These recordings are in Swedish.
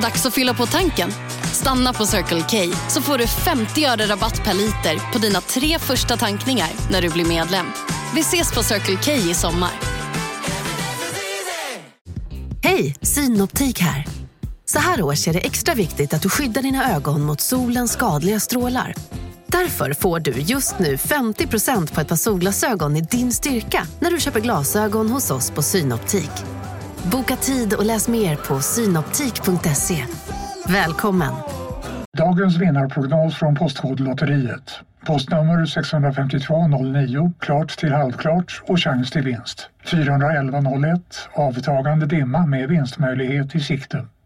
Dags att fylla på tanken. Stanna på Circle K så får du 50 öre rabatt per liter på dina tre första tankningar när du blir medlem. Vi ses på Circle K i sommar. Hej, Synoptik här. Så här års är det extra viktigt att du skyddar dina ögon mot solens skadliga strålar. Därför får du just nu 50% på ett par solglasögon i din styrka när du köper glasögon hos oss på Synoptik. Boka tid och läs mer på synoptik.se. Välkommen! Dagens vinnarprognos från Postkodlotteriet. Postnummer 65209, klart till halvklart och chans till vinst. 41101, avtagande dimma med vinstmöjlighet i sikte.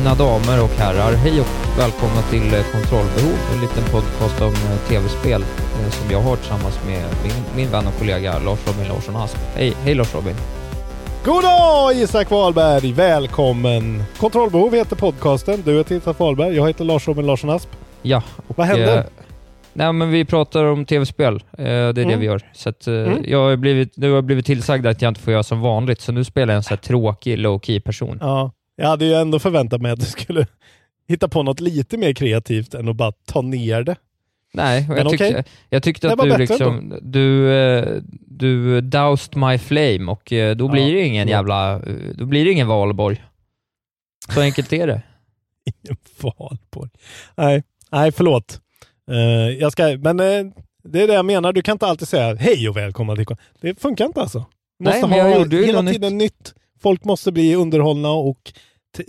Mina damer och herrar, hej och välkomna till eh, Kontrollbehov, en liten podcast om eh, tv-spel eh, som jag har tillsammans med min, min vän och kollega Lars Robin Larsson Asp. Hej, hej Lars Robin! God dag Isak Wahlberg! Välkommen! Kontrollbehov heter podcasten. Du heter Isak Wahlberg, jag heter Lars Robin Larsson Asp. Ja. Och, Vad händer? Eh, nej men vi pratar om tv-spel, eh, det är det Mm. vi gör. Så att, eh, Mm. jag har blivit, nu har jag blivit tillsagd att jag inte får göra som vanligt, så nu spelar jag en sån här tråkig low-key person. Ja, jag hade ju ändå förväntat mig att du skulle hitta på något lite mer kreativt än att bara ta ner det. Nej, jag, tyckte, okej. jag tyckte att du liksom, du, eh, du doused my flame och eh, då blir Ja, det ingen jävla, eh, då blir det ingen valborg. Så enkelt är det. Ingen valborg. Nej, nej förlåt. Eh, jag ska, men eh, det är det jag menar, du kan inte alltid säga hej och välkomna till Det funkar inte alltså. Du Nej, måste jag ha hela tiden nytt. Folk måste bli underhållna och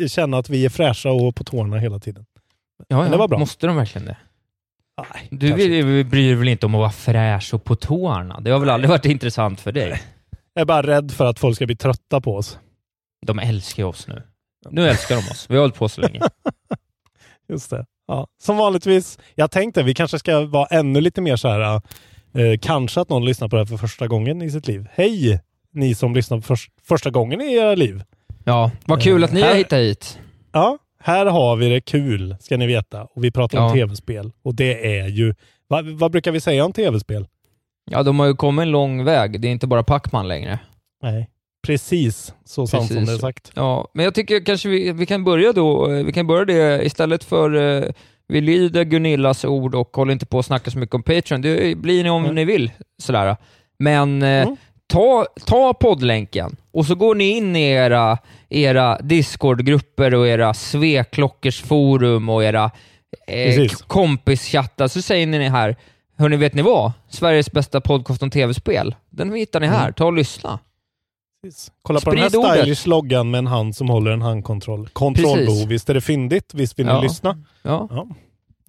känna att vi är fräscha och på tårna hela tiden. Ja, Men det var bra. Måste de verkligen det? Nej, Du vill, bryr dig väl inte om att vara fräsch och på tårna? Det har väl aldrig varit intressant för dig? Jag är bara rädd för att folk ska bli trötta på oss. De älskar oss nu. Nu älskar de oss. Vi har hållit på så länge. Just det. Ja. Som vanligtvis, jag tänkte vi kanske ska vara ännu lite mer så här, eh, kanske att någon lyssnar på det här för första gången i sitt liv. Hej ni som lyssnar på förs- första gången i era liv. Ja, vad kul att ni Här- har hittat hit. Ja, här har vi det kul, ska ni veta. Och vi pratar om Ja. tv-spel. Och det är ju, vad, vad brukar vi säga om tv-spel? Ja, de har ju kommit en lång väg. Det är inte bara Pacman längre. Nej, precis så sant som det är sagt. Ja, men jag tycker kanske vi, vi kan börja då. eh, Vi kan börja det istället för eh, vi lyder Gunillas ord och håller inte på att snacka så mycket om Patreon. Det blir ni om Mm. ni vill. Sådär. Men eh, Mm. Ta, ta poddlänken och så går ni in i era, era Discord-grupper och era sveklockers forum och era eh, kompischattar. Så säger ni här, hörni vet ni vad? Sveriges bästa podcast om tv-spel. Den hittar ni här. Mm. Ta och lyssna. Precis. Kolla på den här stylish loggan med en hand som håller en handkontroll. Kontrollbehov, visst är det fyndigt? Visst vill ni Ja. lyssna? Ja. Ja.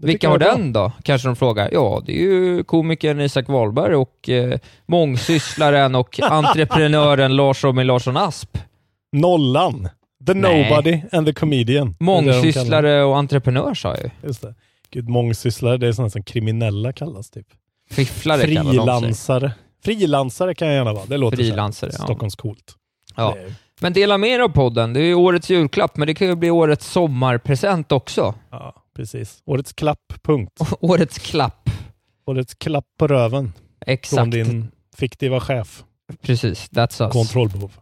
Vilka har den då? Kanske de frågar. Ja, det är ju komikern Isak Wahlberg och eh, mångsysslaren och entreprenören Lars Robin Larsson Asp. Nollan. The Nej. Nobody and the Comedian. Mångsysslare och entreprenör sa jag ju. Just det. Gud, mångsysslare, det är sådana som kriminella kallas typ. Fifflare. Frilansare. Frilansare kan jag gärna vara. Det låter Frilansare, ja. Stockholms coolt. Ja. Det är- Men dela med er av podden. Det är ju årets julklapp, men det kan ju bli årets sommarpresent också. ja, precis. Årets klapp, punkt. Årets klapp. Årets klapp på röven från Exakt. din fiktiva chef. Precis, that's us. Kontrollbehov.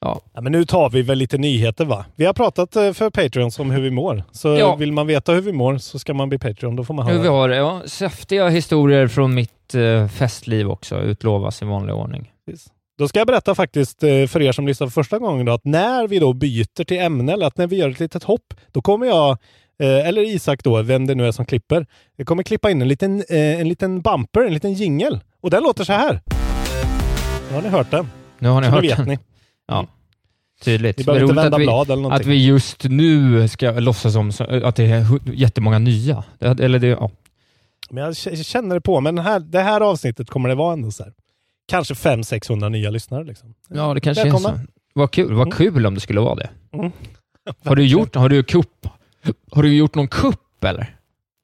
Ja. men nu tar vi väl lite nyheter va? Vi har pratat eh, för Patreons om hur vi mår. Så Ja. vill man veta hur vi mår så ska man bli Patreon. Då får man höra. Hur vi har. Ja, häftiga historier från mitt eh, festliv också, utlovas i vanlig ordning. Precis. Då ska jag berätta faktiskt eh, för er som lyssnar för första gången då, att när vi då byter till ämne, eller att när vi gör ett litet hopp, då kommer jag, eller Isak då, vem det nu är som klipper, jag kommer klippa in en liten, eh, en liten bumper, en liten jingel. Och den låter så här. Nu har ni hört den. Nu har ni så hört nu vet den. ni. Ja, tydligt. Ni behöver inte vända att vi, blad eller Att någonting. vi just nu ska låtsas som att det är jättemånga nya. Eller det, ja. Men jag känner det på, men den här, det här avsnittet kommer det vara ändå så här. Kanske 500-600 nya lyssnare liksom. ja, det kanske Välkomna. är så. Vad kul, vad Mm. kul om det skulle vara det. Har du gjort, har du kupp, har du gjort någon kupp eller?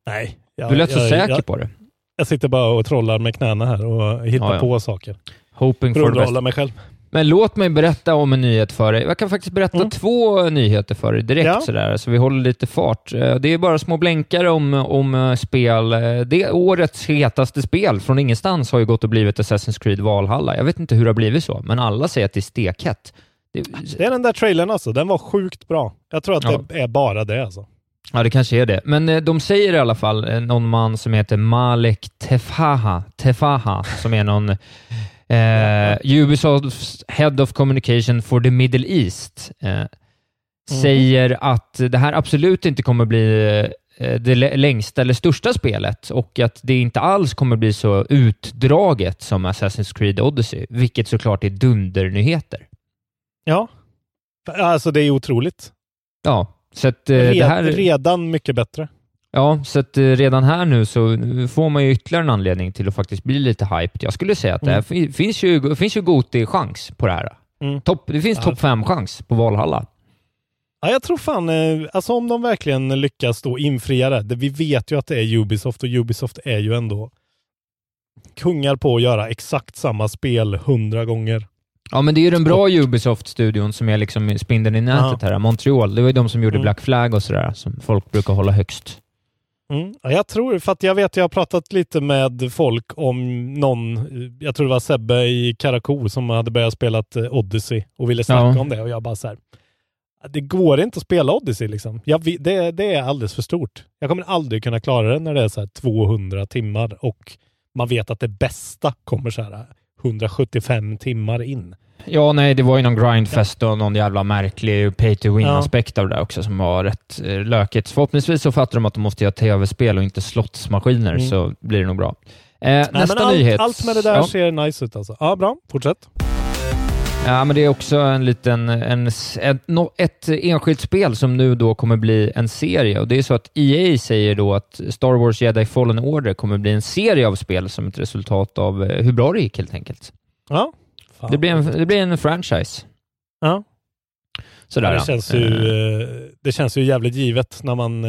Nej. Jag, Du lät så jag, säker jag, på det. jag sitter bara och trollar med knäna här och hittar Ja, ja. på saker. Hoping För att underhålla mig själv. Men låt mig berätta om en nyhet för dig. Jag kan faktiskt berätta Mm. två nyheter för dig direkt Ja. sådär, så vi håller lite fart. Eh, Det är bara små blänkare om, om eh, spel. Eh, Det årets hetaste spel från ingenstans har ju gått och blivit Assassin's Creed Valhalla. Jag vet inte hur det har blivit så, men alla säger att det är stekhett. Det, Det är den där trailern alltså. Den var sjukt bra. Jag tror att Ja. det är bara det alltså. Ja, det kanske är det. Men eh, de säger i alla fall, eh, någon man som heter Malek Tefaha, Tefaha som är någon eh, Ubisofts Head of Communication for the Middle East, eh, säger att det här absolut inte kommer bli eh, det lä- längsta eller största spelet och att det inte alls kommer bli så utdraget som Assassin's Creed Odyssey, vilket såklart är dundernyheter. Ja. Alltså det är otroligt. Ja, så att eh, Red, det här... Redan mycket bättre. Ja, så att eh, redan här nu så får man ju ytterligare en anledning till att faktiskt bli lite hyped. Jag skulle säga att det här fi- finns ju, finns ju Goti-chans på det här. Mm. Topp, det finns Ja. topp fem-chans på Valhalla. Ja, jag tror fan, eh, alltså om de verkligen lyckas då infria det. Vi vet ju att det är Ubisoft och Ubisoft är ju ändå kungar på att göra exakt samma spel hundra gånger. Ja, men det är ju den bra Ubisoft-studion som är liksom spindeln i nätet här. Montreal, det var ju de som gjorde Mm. Black Flag och sådär, som folk brukar hålla högst. Mm. Ja, jag tror, för att jag vet, jag har pratat lite med folk om någon, jag tror det var Sebbe i Karakou som hade börjat spela eh, Odyssey och ville snacka Ja. om det och jag bara så här. Det går inte att spela Odyssey liksom. Jag, det, det är alldeles för stort. Jag kommer aldrig kunna klara det när det är så här 200 timmar och man vet att det bästa kommer så här 175 timmar in. Ja, nej, det var ju någon grindfest och någon jävla märklig pay to win-aspekt av det där också som var rätt eh, lökigt. Förhoppningsvis så fattar de att de måste göra tv-spel och inte slottsmaskiner, Mm. så blir det nog bra. Eh, Nej, nästa allt, nyhet. allt med det där ja. ser nice ut alltså. Ja, bra. Fortsätt. Ja, men det är också en liten, en, ett, ett enskilt spel som nu då kommer bli en serie. Och Det är så att EA säger då att Star Wars Jedi Fallen Order kommer bli en serie av spel som ett resultat av eh, hur bra det gick helt enkelt. Ja. Fan. Det blir en, det blir en franchise. Ja. Sådär, Ja, det, känns ju, Eh, eh, det känns ju jävligt givet när man,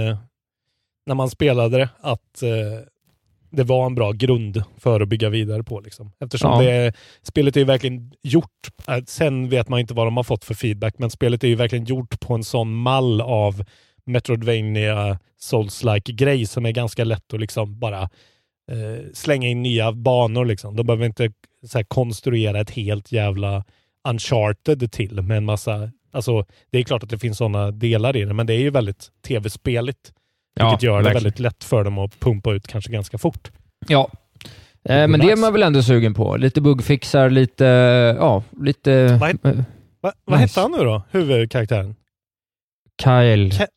när man spelade det att det var en bra grund för att bygga vidare på. Liksom. Eftersom Ja. det, spelet är ju verkligen gjort, eh, sen vet man inte vad de har fått för feedback, men spelet är ju verkligen gjort på en sån mall av Metroidvania Souls-like grej som är ganska lätt att liksom bara eh, slänga in nya banor. Liksom. De behöver inte här, konstruera ett helt jävla uncharted till med en massa Alltså, det är klart att det finns sådana delar i det, men det är ju väldigt tv-speligt. Ja, Vilket gör det verkligen. väldigt lätt för dem att pumpa ut kanske ganska fort. Ja. Eh, men det är man väl ändå sugen på. Lite bugfixar, lite... Ja, lite... Vad eh, Va, vad Nice. hette han nu då, huvudkaraktären? Kyle... Ka-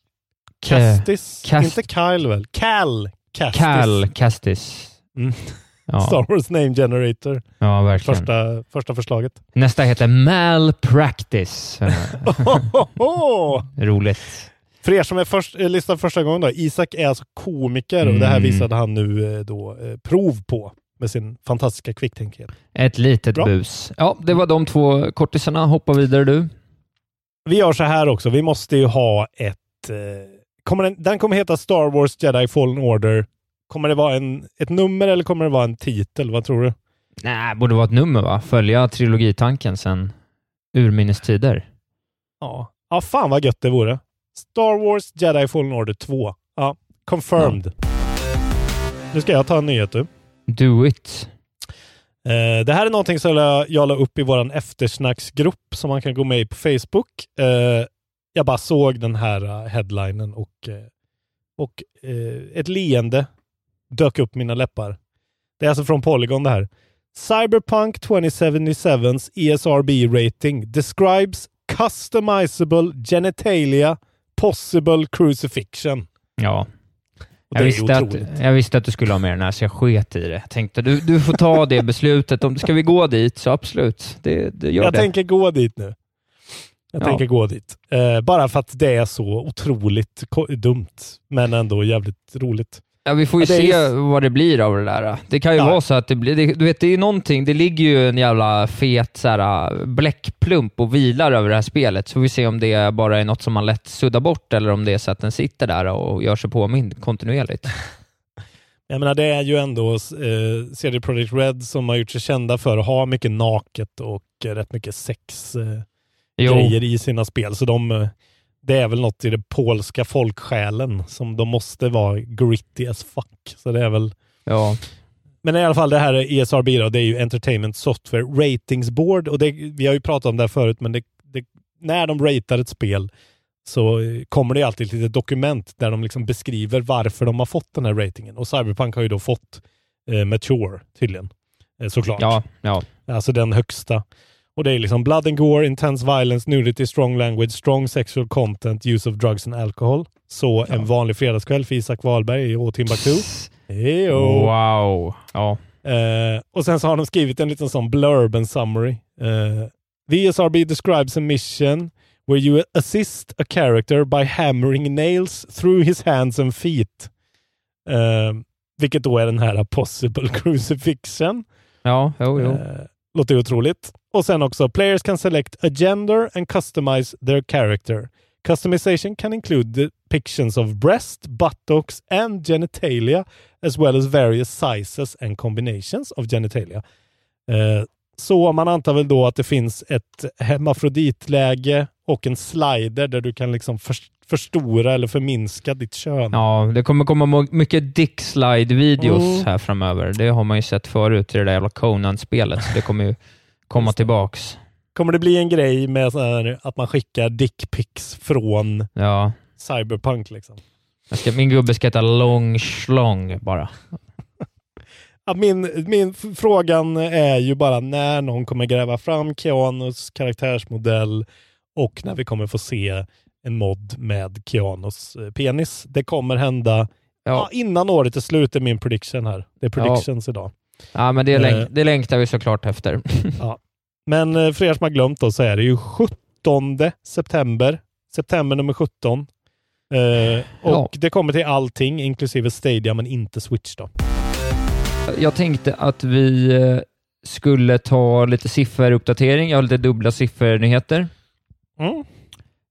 Castis? Cast- Inte Kyle väl? Cal Castis. Cal Castis. Mm. Ja, Star Wars Name Generator. ja, verkligen. Första, första förslaget. Nästa heter Malpractice. Roligt. För er som är först, eh, lyssnar första gången då, Isak är alltså komiker och det här Mm. visade han nu eh, då eh, prov på med sin fantastiska kvicktänkthet. Ett litet Bra. bus. Ja, det var de två kortisarna. Hoppa vidare du. Vi gör så här också, vi måste ju ha ett... Eh, kommer den, den kommer heta Star Wars Jedi Fallen Order. Kommer det vara en, ett nummer eller kommer det vara en titel? Vad tror du? Nej, borde vara ett nummer va? Följa trilogitanken sen urminnes tider. Ja. ja, fan vad gött det vore. Star Wars Jedi Fallen Order 2. Ja, confirmed. Nu ska jag ta en nyhet du. Do it. Eh, det här är någonting som jag, jag la upp i vår eftersnacksgrupp som man kan gå med i på Facebook. Eh, jag bara såg den här uh, headlinen och, eh, och eh, ett leende dök upp mina läppar. Det är alltså från Polygon det här. Cyberpunk 2077's ESRB rating describes customizable genitalia possible crucifixion. Ja. Jag visste, att, jag visste att du skulle ha med den här, så jag sket i det. Jag tänkte, du, du får ta det beslutet. Om ska vi gå dit, så absolut. Det, det gör jag det. tänker gå dit nu. Jag Ja. tänker gå dit. Eh, bara för att det är så otroligt dumt, men ändå jävligt roligt. Ja, vi får ju är se ju- vad det blir av det där. Det kan ju Ja. vara så att det blir, det, du vet, det är ju någonting, det ligger ju en jävla fet så här, bläckplump och vilar över det här spelet, så får vi se om det bara är något som man lätt suddar bort eller om det är så att den sitter där och gör sig påmind kontinuerligt. Jag menar, det är ju ändå eh, CD Projekt Red som har gjort sig kända för att ha mycket naket och eh, rätt mycket sex eh, grejer i sina spel. Så de, eh, det är väl något i det polska folksjälen som de måste vara gritty as fuck. Så det är väl ja. Men i alla fall det här ESRB då, det är ju Entertainment Software Ratings Board och det, vi har ju pratat om det här förut, men det, det, när de ratear ett spel så eh, kommer det alltid ett litet dokument där de liksom beskriver varför de har fått den här ratingen. Och Cyberpunk har ju då fått eh, Mature tydligen, eh, såklart. Ja, ja. Alltså den högsta. Och det är liksom blood and gore, intense violence, nudity, strong language, strong sexual content, use of drugs and alcohol. Så en vanlig fredagskväll för Isak Wahlberg i Timbuktu. Heyo. Wow. Ja. Eh, och sen så har de skrivit en liten sån blurb and summary. Uh, the ESRB describes a mission where you assist a character by hammering nails through his hands and feet. Eh, vilket då är den här possible crucifixion. Ja, jo, jo. Låter otroligt. Och sen också, players can select a gender and customize their character. Customization can include depictions of breast, buttocks and genitalia as well as various sizes and combinations of genitalia. Eh, så man antar väl då att det finns ett hermafroditläge och en slider där du kan liksom förstora eller förminska ditt kön. Ja, det kommer komma mycket dick slide-videos Mm. här framöver. Det har man ju sett förut i det där jävla Conan-spelet, så det kommer ju komma tillbaks. Kommer det bli en grej med så här, att man skickar dickpics från Ja. Cyberpunk liksom? Jag ska, min gubbe ska heta Long Schlong bara. Min, min frågan är ju bara när någon kommer gräva fram Keanos karaktärsmodell och när vi kommer få se en mod med Keanos eh, penis. Det kommer hända ja. Ja, innan året är slut är min prediction här. Det är predictions idag. ja men det, Eh. länk, det längtar vi såklart efter. Men eh, för er som har glömt då så är det ju 17 september. September nummer 17. Eh, och Ja. det kommer till allting inklusive Stadia men inte Switch då. Jag tänkte att vi skulle ta lite sifferuppdatering. Jag har lite dubbla siffernyheter. Mm.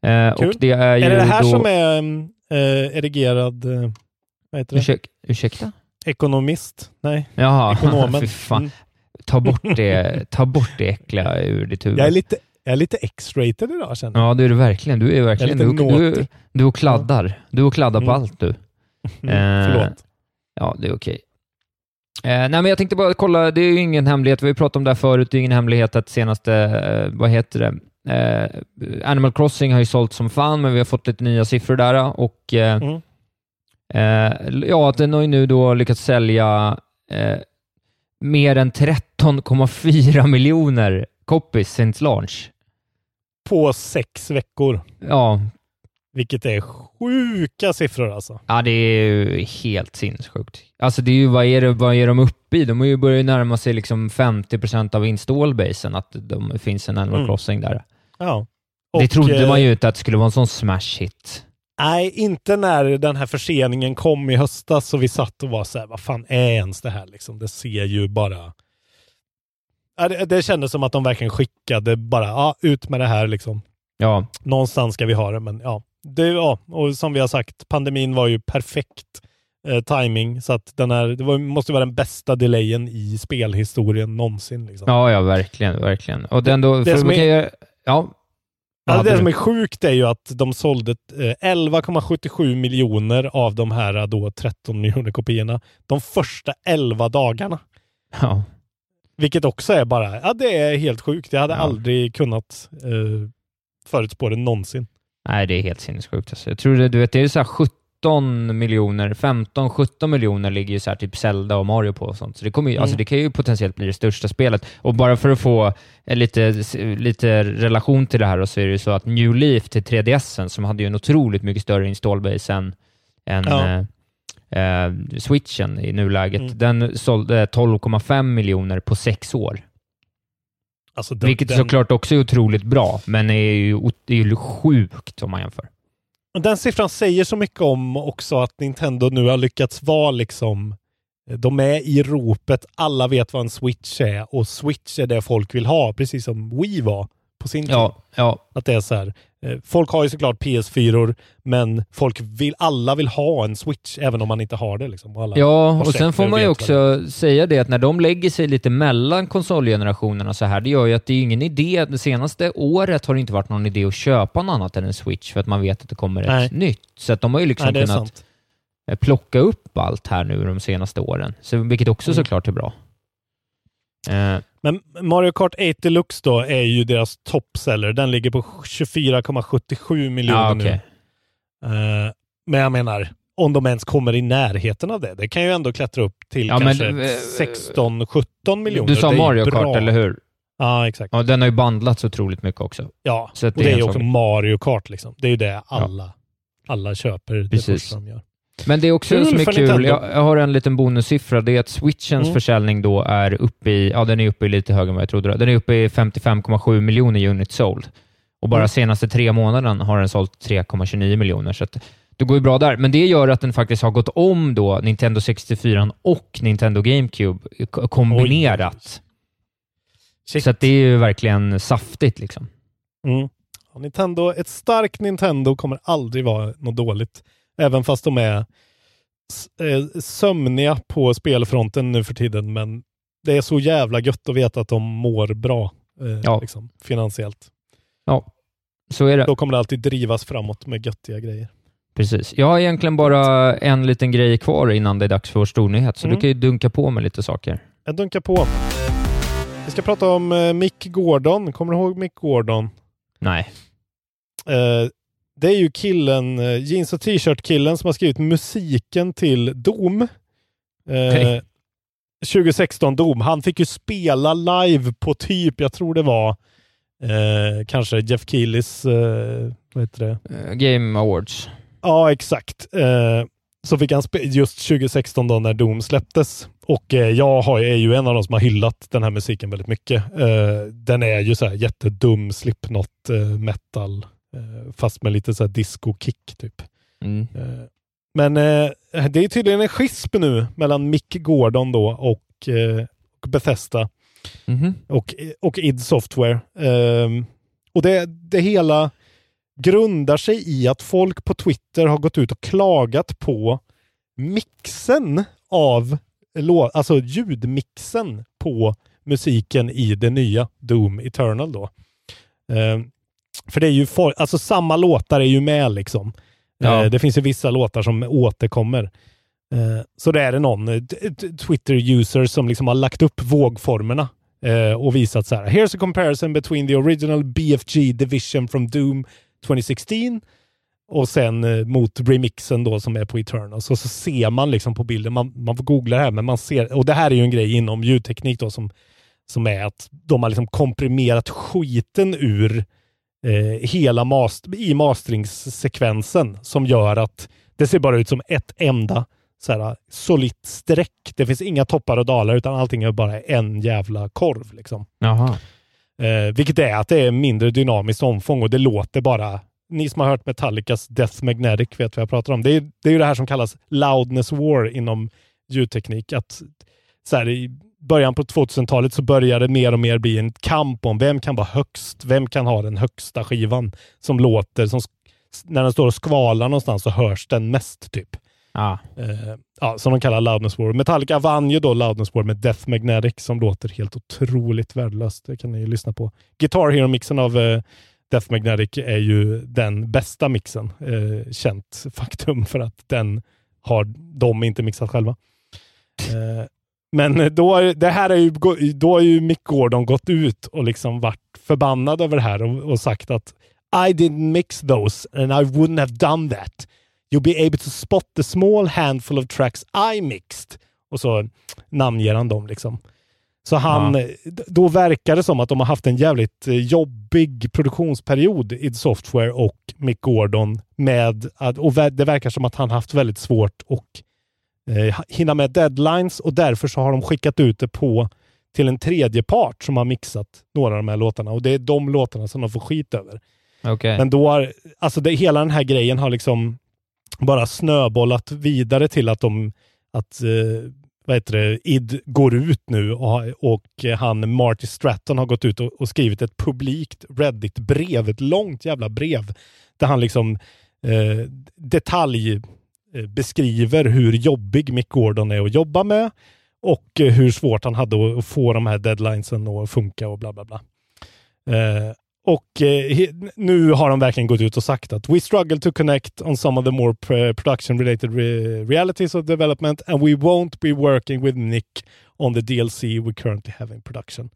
Eh, och det är ju Är det det här då... som är eh, erigerad eh, vad heter det? Ursäk, ursäkta? Ekonomist? Nej, Jaha, ekonomen. Mm. Ta bort, det, ta bort det äckliga ur ditt huvud. Jag är lite, jag är lite X-rated idag känner jag. Ja, det är du verkligen. Du är verkligen... Är Du, du, du och kladdar. Du och kladdar på Mm. allt du. Mm, eh, förlåt. Ja, det är okej. Eh, nej, men jag tänkte bara kolla, det är ju ingen hemlighet, vi har pratat om det här förut, det är ingen hemlighet att senaste, eh, vad heter det, eh, Animal Crossing har ju sålt som fan, men vi har fått lite nya siffror där och eh, Mm. eh, ja, att den har ju nu då lyckats sälja eh, mer än 13,4 miljoner copies since launch. På sex veckor. Ja, Vilket är sjuka siffror alltså. Ja, det är ju helt sinnessjukt. Alltså, det är ju, vad, är det, vad är de uppe i? De har ju börjat närma sig liksom 50% av installbasen, att det finns en Animal Mm. Crossing där. Ja. det Och, trodde eh, man ju inte att det skulle vara en sån smash hit. Nej, inte när den här förseningen kom i höstas så vi satt och var så här, vad fan är ens det här liksom? Det ser ju bara... Det, det kändes som att de verkligen skickade bara, ja, ut med det här liksom. Ja, Någonstans ska vi ha det, men ja. Det, ja, och som vi har sagt, pandemin var ju perfekt eh, timing så att den här, det var, måste vara den bästa delayen i spelhistorien någonsin. Liksom. ja, ja verkligen, verkligen. Och den då, Det för som ja. Alltså det du- som är sjukt är ju att de sålde eh, 11,77 miljoner av de här eh, då 13 miljoner kopiorna de första 11 dagarna. ja. Vilket också är bara, ja det är helt sjukt. Jag hade Ja. aldrig kunnat eh, förutspå det någonsin. Nej, det är helt sinnessjukt. Alltså. Jag tror det, du vet, det är så här 17 miljoner, 15-17 miljoner ligger ju så här typ Zelda och Mario på och sånt. Så det, kommer ju, Mm. alltså det kan ju potentiellt bli det största spelet. Och bara för att få eh, lite, lite relation till det här så är det ju så att New Leaf till 3DSen, som hade ju en otroligt mycket större installbase än, än Ja. eh, eh, Switchen i nuläget, Mm. den sålde 12,5 miljoner på sex år. Alltså den, Vilket den, såklart också är otroligt bra, men är ju, det är ju sjukt om man jämför. Men den siffran säger så mycket om också att Nintendo nu har lyckats vara liksom eh, de är i ropet, alla vet vad en switch är och switch är det folk vill ha, precis som Wii var på sin tid. Ja. Att det är så här, eh, folk har ju såklart PS4 men folk vill, alla vill ha en switch även om man inte har det. Liksom. Alla Ja, och sen får man ju vad det också säga det att när de lägger sig lite mellan konsolgenerationerna så här, det gör ju att det är ingen idé. Det senaste året har det inte varit någon idé att köpa något annat än en Switch för att man vet att det kommer ett Nej. nytt. Så att de har ju liksom Nej, kunnat sant. eh, plocka upp allt här nu de senaste åren, så, vilket också Mm. såklart är bra. Eh, Men Mario Kart 8 Deluxe då är ju deras toppseller. Den ligger på 24,77 miljoner ja, nu. okej. Eh, men jag menar, om de ens kommer i närheten av det. Det kan ju ändå klättra upp till Ja, kanske eh, 16-17 miljoner. Du sa Det Mario bra. Kart, eller hur? Ja, exakt. Ja, den har ju bandlats otroligt mycket också. Ja, Så och det är ju också Mario Kart liksom. Det är ju det alla, alla köper. Det Precis. första de gör. Men det är också Kul som är kul, jag, jag har en liten bonussiffra, det är att Switchens Mm. försäljning då är uppe i, ja den är uppe i lite högre än vad jag trodde. Den är uppe i 55,7 miljoner units sold. Och bara Mm. senaste tre månaderna har den sålt 3,29 miljoner, så att det går ju bra där. Men det gör att den faktiskt har gått om då Nintendo 64 och Nintendo GameCube kombinerat. Så att det är ju verkligen saftigt liksom. Mm. Nintendo, ett starkt Nintendo kommer aldrig vara något dåligt. Även fast de är eh, sömniga på spelfronten nu för tiden. Men det är så jävla gött att veta att de mår bra eh, Ja. liksom, finansiellt. Ja, så är det. Då kommer det alltid drivas framåt med göttiga grejer. Precis. Jag har egentligen bara en liten grej kvar innan det är dags för vår stornyhet, så Mm. du kan ju dunka på med lite saker. Jag dunkar på. Vi ska prata om eh, Mick Gordon. Kommer du ihåg Mick Gordon? Nej. Eh, det är ju killen, eh, jeans och t-shirt-killen som har skrivit musiken till Doom. Eh, Okej. 2016 Doom. Han fick ju spela live på typ, jag tror det var eh, kanske Jeff Keelys, eh, vad heter det? Eh, Game Awards. Ja, exakt. Eh, så fick han spe- just 2016 då när Doom släpptes. Och jag har, är ju en av de som har hyllat den här musiken väldigt mycket. Den är ju så här jättedum slipknot metal, fast med lite så här disco-kick typ. Mm. Eh, men eh, det är tydligen en schism nu mellan Mick Gordon då och, eh, och Bethesda Mhm. och, och id Software. Ehm, och det, det hela grundar sig i att folk på Twitter har gått ut och klagat på mixen av, alltså ljudmixen på musiken i det nya Doom Eternal då. För det är ju, for, alltså samma låtar är ju med liksom. Ja. Eh, det finns ju vissa låtar som återkommer. Eh, så det är det någon eh, Twitter-user som liksom har lagt upp vågformerna eh, och visat så här. Here's a comparison between the original BFG division from Doom 2016 och sen eh, mot remixen då som är på Eternals. Och så ser man liksom på bilden, man, man får googla det här, men man ser, och det här är ju en grej inom ljudteknik då som, som är att de har liksom komprimerat skiten ur eh, hela mas- i masteringssekvensen som gör att det ser bara ut som ett enda så här, solitt streck. Det finns inga toppar och dalar utan allting är bara en jävla korv. Liksom. Eh, vilket är att det är mindre dynamiskt omfång och det låter bara ni som har hört Metallicas Death Magnetic vet vad jag pratar om. Det är, det är ju det här som kallas loudness war inom ljudteknik. Att så här, början på 2000-talet så började det mer och mer bli en kamp om vem kan vara högst? Vem kan ha den högsta skivan som låter, som, när den står och skvalar någonstans så hörs den mest typ. Ja. Eh, ja, som de kallar Loudness War. Metallica vann ju då Loudness War med Death Magnetic som låter helt otroligt värdelöst. Det kan ni ju lyssna på. Guitar Hero-mixen av eh, Death Magnetic är ju den bästa mixen. Eh, känt faktum för att den har de inte mixat själva. Eh, men då, är- det här är ju, då har ju Mick Gordon gått ut och liksom varit förbannad över det här och, och sagt att I didn't mix those and I wouldn't have done that. You'll be able to spot the small handful of tracks I mixed. Och så namnger han dem liksom. Så han, Ja. då verkar det som att de har haft en jävligt eh, jobbig produktionsperiod i Software och Mick Gordon med att, och det verkar som att han haft väldigt svårt att eh, hinna med deadlines och därför så har de skickat ut det på till en tredje part som har mixat några av de här låtarna och det är de låtarna som de får skit över. Okej. Men då har, alltså det, hela den här grejen har liksom bara snöbollat vidare till att de, att eh, vad heter det, id går ut nu och, och han Marty Stratton har gått ut och, och skrivit ett publikt Reddit-brev, ett långt jävla brev, där han liksom eh, detalj beskriver hur jobbig Mick Gordon är att jobba med och eh, hur svårt han hade att, få de här deadlinesen att funka och bla bla bla. Eh, och eh, nu har de verkligen gått ut och sagt att we struggle to connect on some of the more pr- production related re- realities of development and we won't be working with Nick on the DLC we currently have in production.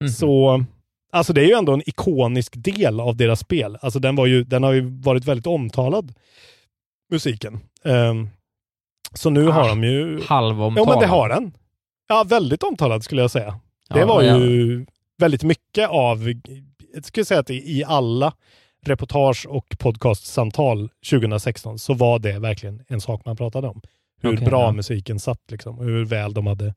Mhm. Så alltså det är ju ändå en ikonisk del av deras spel. Alltså den, var ju, den har ju varit väldigt omtalad, musiken. Ehm, så nu har Ah, de ju... Halvomtalad. Ja, men det har den. Ja, väldigt omtalad skulle jag säga. Det Ja, var ja. ju väldigt mycket av, jag skulle säga att i alla reportage och podcastsamtal 2016 så var det verkligen en sak man pratade om. Hur Okej, bra ja. musiken satt liksom och hur väl de hade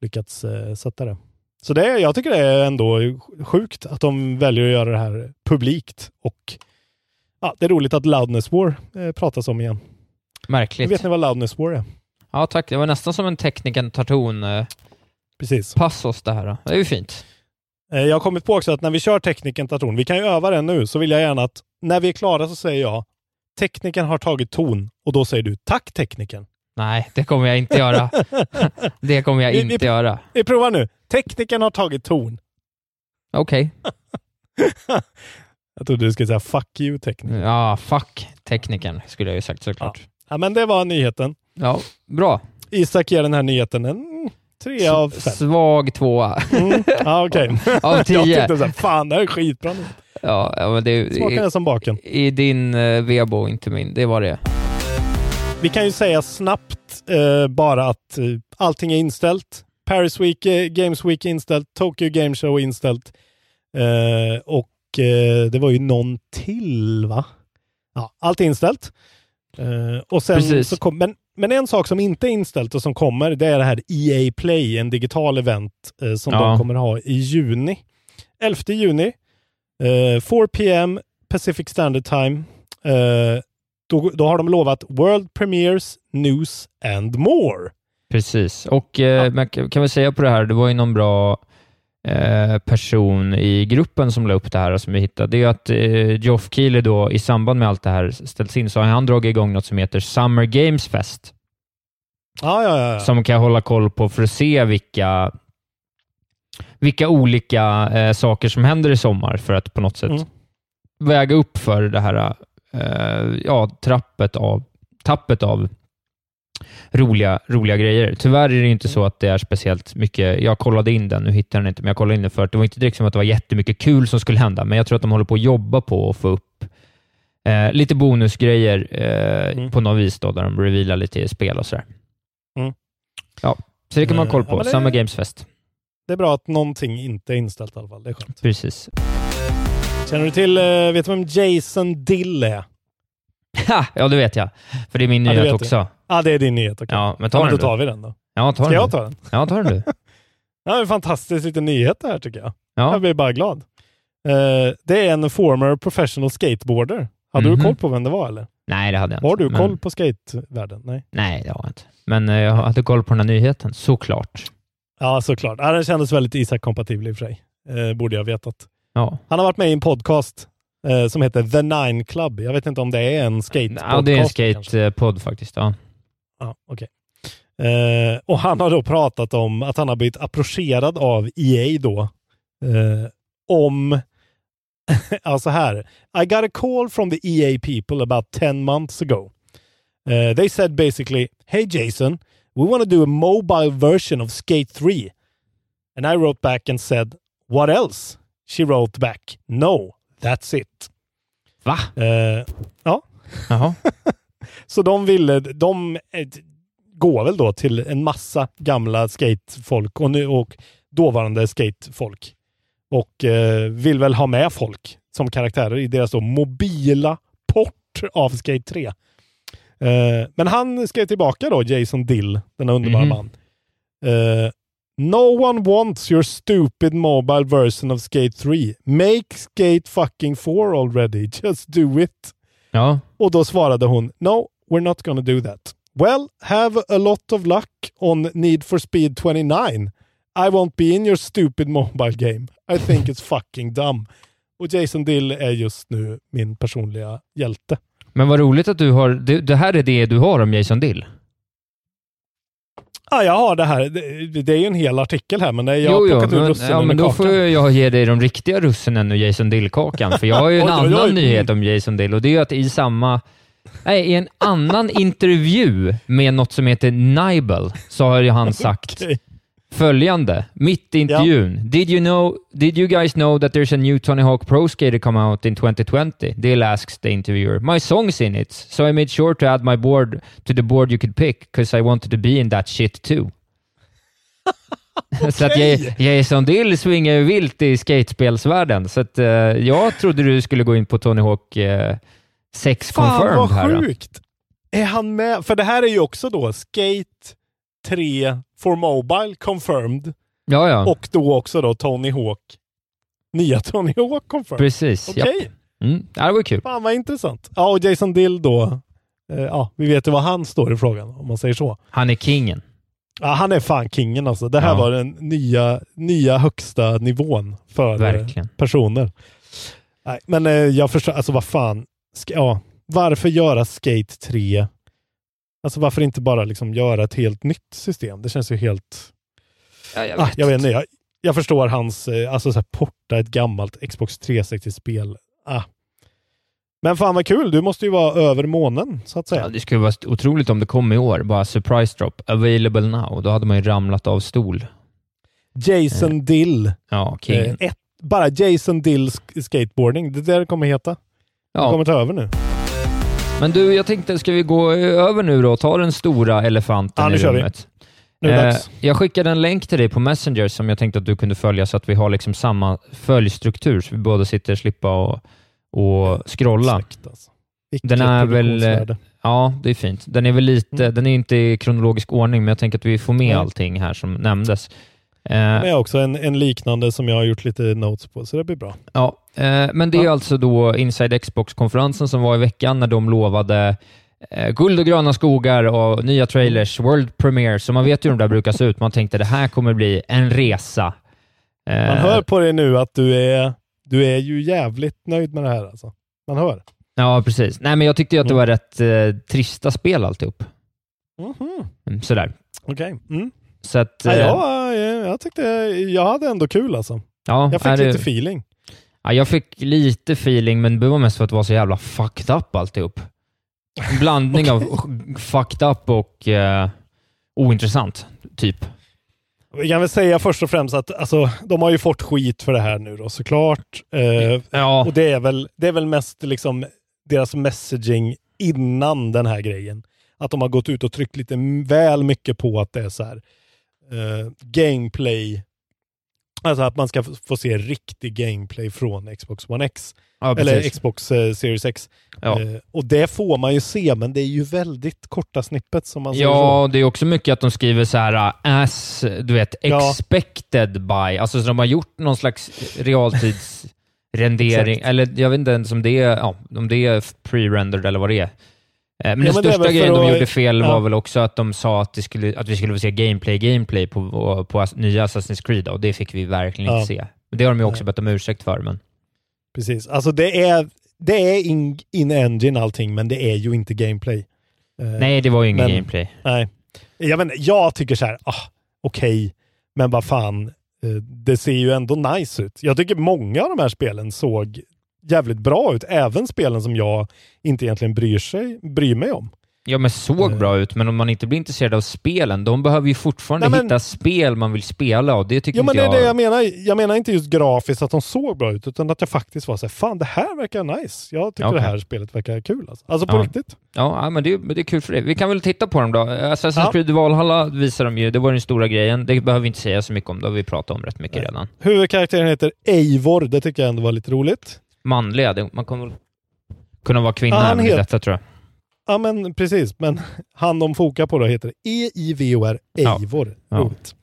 lyckats eh, sätta det. Så det, jag tycker det är ändå sjukt att de väljer att göra det här publikt och ja, det är roligt att Loudness War eh, pratas om igen. Märkligt. Vet ni vad Loudness War är? Ja, tack. Det var nästan som en Tekniken Tarton eh, Precis. passos det här. Det är ju fint. Eh, Jag har kommit på också att när vi kör tekniken tar ton, vi kan ju öva den nu, så vill jag gärna att när vi är klara så säger jag tekniken har tagit ton och då säger du tack tekniken. Nej, det kommer jag inte göra. det kommer jag Vi- vi- inte göra. Vi provar nu. Tekniken har tagit ton. Okej. Jag trodde du skulle säga fuck you tekniken. Ja, fuck tekniken skulle jag ju sagt såklart. Ja, men det var nyheten. Ja, bra. Isak ger den här nyheten en tre av fem. Svag tvåa Mm. Ja, okej. av Jag tio. tyckte så här, fan det här är skitbra. Ja, men det Smakar det som baken. i din uh, Vebo, inte min. Det var det. Vi kan ju säga snabbt eh, bara att eh, allting är inställt. Paris Week, eh, Games Week är inställt, Tokyo Game Show är inställt. Eh, och eh, det var ju någon till va? Ja, allt är inställt. Eh, och sen Precis. så kom, men, men en sak som inte är inställt och som kommer, det är det här EA Play, en digital event eh, som Ja. de kommer ha i juni. 11 juni, eh, 4 PM Pacific Standard Time. Eh, då, då har de lovat World Premiers, News and More. Precis. Och eh, men kan vi säga på det här, det var ju någon bra person i gruppen som la upp det här som vi hittade. Det är att eh, Geoff Keighley då i samband med allt det här ställts in så har han dragit igång något som heter Summer Games Fest. Ja, ja, ja. som kan hålla koll på för att se vilka, vilka olika eh, saker som händer i sommar för att på något sätt Mm. väga upp för det här eh, ja, trappet av, tappet av roliga, roliga grejer. Tyvärr är det inte så att det är speciellt mycket. Jag kollade in den, nu hittar jag den inte, men jag kollade in den för att det var inte direkt som att det var jättemycket kul som skulle hända, men jag tror att de håller på att jobba på att få upp eh, lite bonusgrejer eh, Mm. på något vis då, där de revealar lite spel och sådär. Mm. Ja, så det kan man ha koll Eh, på. ja, men det- Summer Games Fest. Det är bra att någonting inte är inställt i alla fall. Det är skönt. Precis. Känner du till, eh, vet du vem Jason Dill är? Ja, det vet jag. För det är min Ja, nyhet också. Ja, det är din nyhet. okej. Ja, men ta Ja, men den då tar vi den då. Ja, ta Ska jag ta den? Ja, ta den du. Ja, det är en fantastisk liten nyhet det här tycker jag. Jag Ja, blir bara glad. Eh, det är en former professional skateboarder. Hade Mhm. du koll på vem det var eller? nej, det hade jag inte. Har du men- koll på skatevärlden? Nej. Nej, det har jag inte. Men eh, jag hade koll på den här nyheten, såklart. Ja, såklart. Ja, den kändes väldigt Isak-kompatibel i och för sig. Eh, borde jag vetat. Ja, Han har varit med i en podcast eh, som heter The Nine Club. Jag vet inte om det är en skate ja det är en skatepodd faktiskt. Ja. Ja, okej. Eh, och han har då pratat om att han har blivit approcherad av EA då. Eh, om, alltså här. I got a call from the EA people about 10 months ago. Eh, they said basically, Hey Jason, we want to do a mobile version of Skate 3. And I wrote back and said, What else? She wrote back, No, that's it. Va? Eh, ja, Jaha. så de ville, de eh, går väl då till en massa gamla skatefolk och, nu, och dåvarande skatefolk. Och eh, vill väl ha med folk som karaktärer i deras då mobila port av Skate 3. Eh, men han ska ju tillbaka då, Jason Dill, denna underbara Mhm. man. Eh, No one wants your stupid mobile version of Skate 3. Make Skate fucking 4 already. Just do it. Ja, Och då svarade hon No, we're not gonna do that. Well, have a lot of luck on Need for Speed 29. I won't be in your stupid mobile game. I think it's fucking dumb. Och Jason Dill är just nu min personliga hjälte. men vad roligt att du har... Det, det här är det du har om Jason Dill. Ah, jag har det här. Det, det är ju en hel artikel här, men jag har jo, jo, plockat ut men, russinen ja, men ur då kakan. får jag ge dig de riktiga russinen ur Jason Dill-kakan. För jag har ju en Oj, oj, annan oj. nyhet om Jason Dill och det är att i samma... Nej, i en annan intervju med något som heter Nibel så har ju han sagt Okej. Följande, mitt i intervjun. Did, you know, did you guys know that there's a new Tony Hawk Pro Skater come out in 2020? Dill asks the interviewer. My song's in it, so I made sure to add my board to the board you could pick, because I wanted to be in that shit too. Så att Jason Dill svingar ju vilt i skatespelsvärlden, så att, eh, jag trodde du skulle gå in på Tony Hawk uh, 6 Fan confirmed vad här. då. sjukt! Är han med? För det här är ju också då Skate 3 for Mobile confirmed Ja, ja. och då också då Tony Hawk. Nya Tony Hawk confirmed. Precis. Okej, Japp. Mm. Ja, det var kul. fan vad intressant. Ja, och Jason Dill då. eh, ja, vi vet ju vad han står i frågan om man säger så. Han är kingen. Ja, han är fan kingen alltså. Det här Ja. var den nya, nya högsta nivån för eh, Verkligen. personer. Nej, men eh, jag förstår, alltså vad fan. Ska, ja, varför göra Skate 3? Alltså varför inte bara liksom göra ett helt nytt system? Det känns ju helt... Ja, jag Ah, jag vet inte, jag, jag förstår hans, eh, alltså så här, porta ett gammalt Xbox 360-spel. Ah. Men fan vad kul, du måste ju vara över månen så att säga. Ja, det skulle vara otroligt om det kom i år. Bara surprise drop, available now. Då hade man ju ramlat av stol. Jason Dill. Ja, Eh, kingen. ett, bara Jason Dill sk- skateboarding, det där kommer heta. Det Ja. kommer ta över nu. Men du, jag tänkte, ska vi gå över nu då och ta den stora elefanten Ja, nu i kör vi. rummet? Nu är Eh, dags. jag skickade en länk till dig på Messenger som jag tänkte att du kunde följa så att vi har liksom samma följstruktur, så vi båda sitter och slippa och, och scrolla. Snyggt, alltså. Den är väl-. Ja, det är fint. Den är väl lite, Mm. den är inte i kronologisk ordning, men jag tänker att vi får med allting här som nämndes. Eh, Men också en, en liknande som jag har gjort lite notes på, så det blir bra. Ja, eh, men det är Ja. alltså då Inside Xbox-konferensen som var i veckan när de lovade eh, guld och gröna skogar och nya trailers, World Premiere, så man vet ju hur de där brukar se ut. Man tänkte det här kommer bli en resa. Eh, Man hör på dig nu att du är, du är ju jävligt nöjd med det här alltså. Man hör. Ja, precis. Nej, men jag tyckte ju att det Mm. var rätt eh, trista spel alltihop. Mhm. Mm, sådär. Okej. Mm. Så att... Ja, eh, jag, jag, tyckte jag hade ändå kul alltså. ja, Jag fick är det- lite feeling. Ja, jag fick lite feeling, men det var mest för att det var så jävla fucked up alltihop. En blandning av fucked up och eh, ointressant, typ. Vi kan väl säga först och främst att alltså, de har ju fått skit för det här nu då såklart. Eh, Ja, och det är, väl, det är väl mest liksom deras messaging innan den här grejen. Att de har gått ut och tryckt lite väl mycket på att det är så här eh, gameplay. Alltså att man ska få se riktig gameplay från Xbox One X. ja Eller. Xbox eh, Series X. Ja. Eh, och det får man ju se, men det är ju väldigt korta snippet som man så. Ja, det är också mycket att de skriver så här uh, as, du vet, Ja. expected by. Alltså så de har gjort någon slags realtidsrendering, eller jag vet inte ens om det är, ja, om det är pre-rendered eller vad det är. Eh, Men Ja, den men största grejen de gjorde fel ja. var väl också att de sa att, skulle, att vi skulle få se gameplay, gameplay på, på, på nya Assassin's Creed och det fick vi verkligen Ja. inte se. Det har de ju också bett om ursäkt för, men Precis. Alltså det är, det är in, in engine allting, men det är ju inte gameplay. Eh, nej, det var ju ingen men- gameplay. Nej. Jag, inte, jag tycker så här, ah, okej, men vad fan, eh, det ser ju ändå nice ut. Jag tycker många av de här spelen såg jävligt bra ut, även spelen som jag inte egentligen bryr, sig, bryr mig om. Ja, men såg Eh. bra ut, men om man inte blir intresserad av spelen, de behöver ju fortfarande Nej, men- hitta spel man vill spela och det tycker Ja, men inte det är jag... det jag menar. Jag menar inte just grafiskt att de såg bra ut, utan att jag faktiskt var så här, fan det här verkar nice. Jag tycker Okej. det här spelet verkar kul. Alltså, alltså på Ja. riktigt. Ja, men det, men det är kul för det. Vi kan väl titta på dem då. Assassin's Ja. Creed Valhalla visar de ju, det var den stora grejen. Det behöver vi inte säga så mycket om, det har vi pratat om rätt mycket Nej. redan. Huvudkaraktären heter Eivor, det tycker jag ändå var lite roligt. Manliga, man kommer kunna vara kvinna Ja, även i detta tror jag. Ja men precis, men han de fokar på då heter E-I-V-O-R, Ja. Eivor. Ja. Roligt.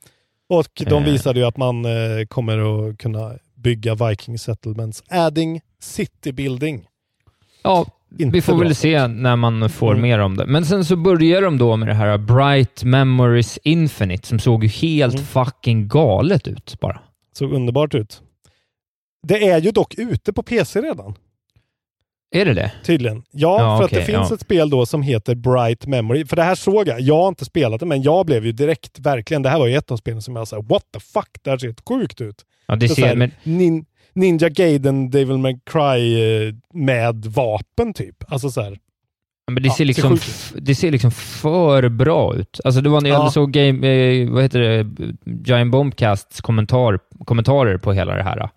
Och de Eh. visade ju att man eh, kommer att kunna bygga Viking settlements. Adding city building. Ja, Inte vi får väl se när man får Mm. mer om det. Men sen så börjar de då med det här Bright Memories Infinite som såg ju helt Mm. fucking galet ut bara. Såg underbart ut. Det är ju dock ute på PC redan. Är det det? Tydligen. Ja, Ja, för okej, att det finns ja. ett spel då som heter Bright Memory. För det här såg jag. Jag har inte spelat det, men jag blev ju direkt, verkligen, det här var ju ett av spelen som jag sa, what the fuck, det här ser helt sjukt ut. Ja, det Så så ser, här, men, nin, Ninja Gaiden, Devil May Cry eh, med vapen typ. Alltså så här. men det, Ja, ser ser liksom, det ser liksom för bra ut. Alltså det var när jag Ja. såg game, eh, vad heter det, Giant Bombcasts kommentar, kommentarer på hela det här.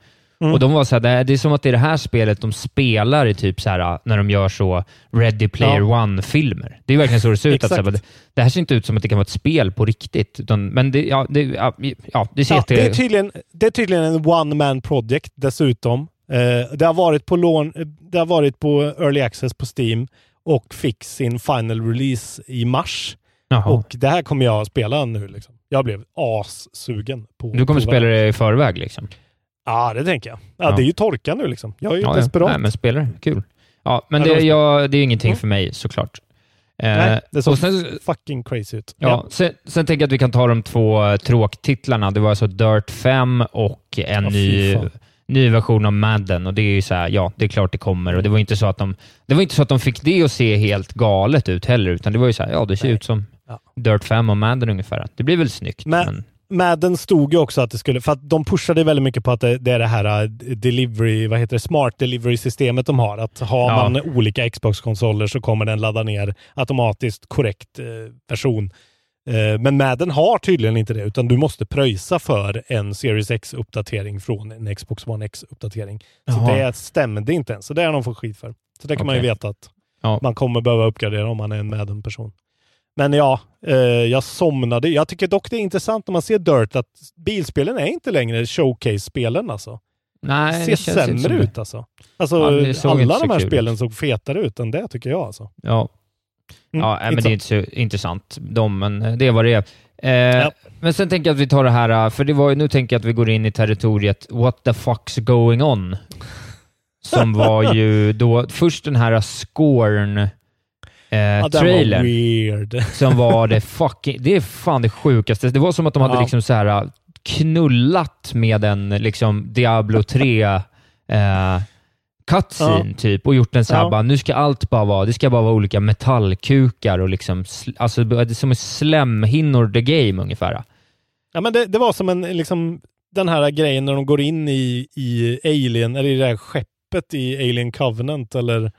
Mm. Och de var så här, det är- som att det är det här spelet de spelar i typ så här, när de gör så Ready Player Ja. One-filmer. Det är verkligen så det ser ut. Att, så här, det, här ser inte ut som att det kan vara ett spel på riktigt. Utan, men det, ja, det, ja, ja, det ser Ja, jätte... det, är tydligen, det är tydligen en one man project dessutom. Eh, det, har varit på lån, eh, det har varit på early access på Steam och fick sin final release i mars. Jaha. Och det här kommer jag att spela nu. Liksom. Jag blev assugen på du kommer på spela det i förväg liksom? Ja, det tänker jag. Ja, Ja. Det är ju torka nu liksom. Jag är ju Ja, ja. desperat. Nej, men spelar. Kul. Ja, men Ja, det, det var- ja, det är ingenting Mm. för mig såklart. Eh, Nej, det såg sen, fucking crazy ut. ja, sen, sen tänker jag att vi kan ta de två eh, tråktitlarna. Det var alltså Dirt 5 och en Ja, fy ny, ny version av Madden. Och det är ju så här, ja, det är klart det kommer. Och det var inte så att de, det var inte så att de fick det att se helt galet ut heller, utan det var ju så här, ja, det ser Nej. ut som Ja. Dirt 5 och Madden ungefär. Det blir väl snyggt, Men- men, Madden stod ju också att det skulle, för att de pushade väldigt mycket på att det, det är det här uh, delivery, vad heter det, smart delivery-systemet de har. Att har Ja. man olika Xbox-konsoler så kommer den ladda ner automatiskt korrekt eh, version. Eh, men Madden har tydligen inte det, utan du måste pröjsa för en Series X-uppdatering från en Xbox One X-uppdatering. Så Jaha. det stämde inte ens, så det har de fått skit för. Så det kan man ju veta att Ja. man kommer behöva uppgradera om man är en Madden-person. Men ja, eh, jag somnade. Jag tycker dock det är intressant när man ser Dirt att bilspelen är inte längre showcase-spelen alltså. nej, ser det känns inte sämre det. ut alltså. Alltså Ja, alla inte de här spelen ut. såg fetare ut än det tycker jag alltså. Ja, Mm, ja men det är inte så intressant, de, men eh, det är vad det är. Eh, Ja. Men sen tänker jag att vi tar det här, eh, för det var, nu tänker jag att vi går in i territoriet What the fuck's going on? Som var ju då först den här Scorn eh, Ja, den trailern weird. som var det fucking, det är fan det sjukaste. Det var som att de hade Ja. liksom så här eh, knullat med en liksom Diablo 3 eh, cutscene typ och gjort en så här Ja. bara, nu ska allt bara vara, det ska bara vara olika metallkukar och liksom, alltså det är som en slemhinnor the game ungefär. Ja, men det, det var som en, liksom, den här grejen när de går in i, i Alien, eller i det här skeppet i Alien Covenant, eller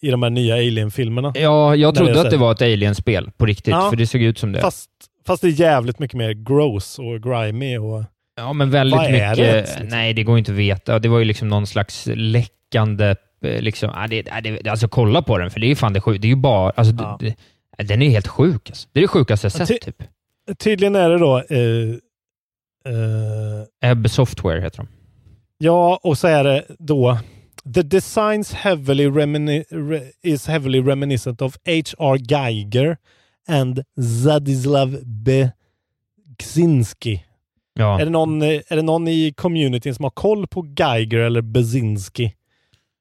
i, de här nya Alien-filmerna. Ja, jag det trodde att det var ett Alien-spel på riktigt, Ja. för det såg ut som det. Fast, fast det är jävligt mycket mer gross och grimy och... Ja, men väldigt Vad mycket... det liksom? Nej, det går inte att veta. Det var ju liksom någon slags läckande... eh, Liksom, det, det, alltså kolla på den, för det är ju fan det sjukt. Det är ju bara... Alltså, Ja. det, den är helt sjuk. Alltså. Det är det sjukaste jag Ja, sett, ty- typ. Tydligen är det då... Eh, eh, Ebb Software heter de. ja, och så är det då... The designs heavily re- is heavily reminiscent of H.R. Geiger and Zadislav Beksinski. Ja. Är, det någon, eh, är det någon i communityn som har koll på Geiger eller Bezinski?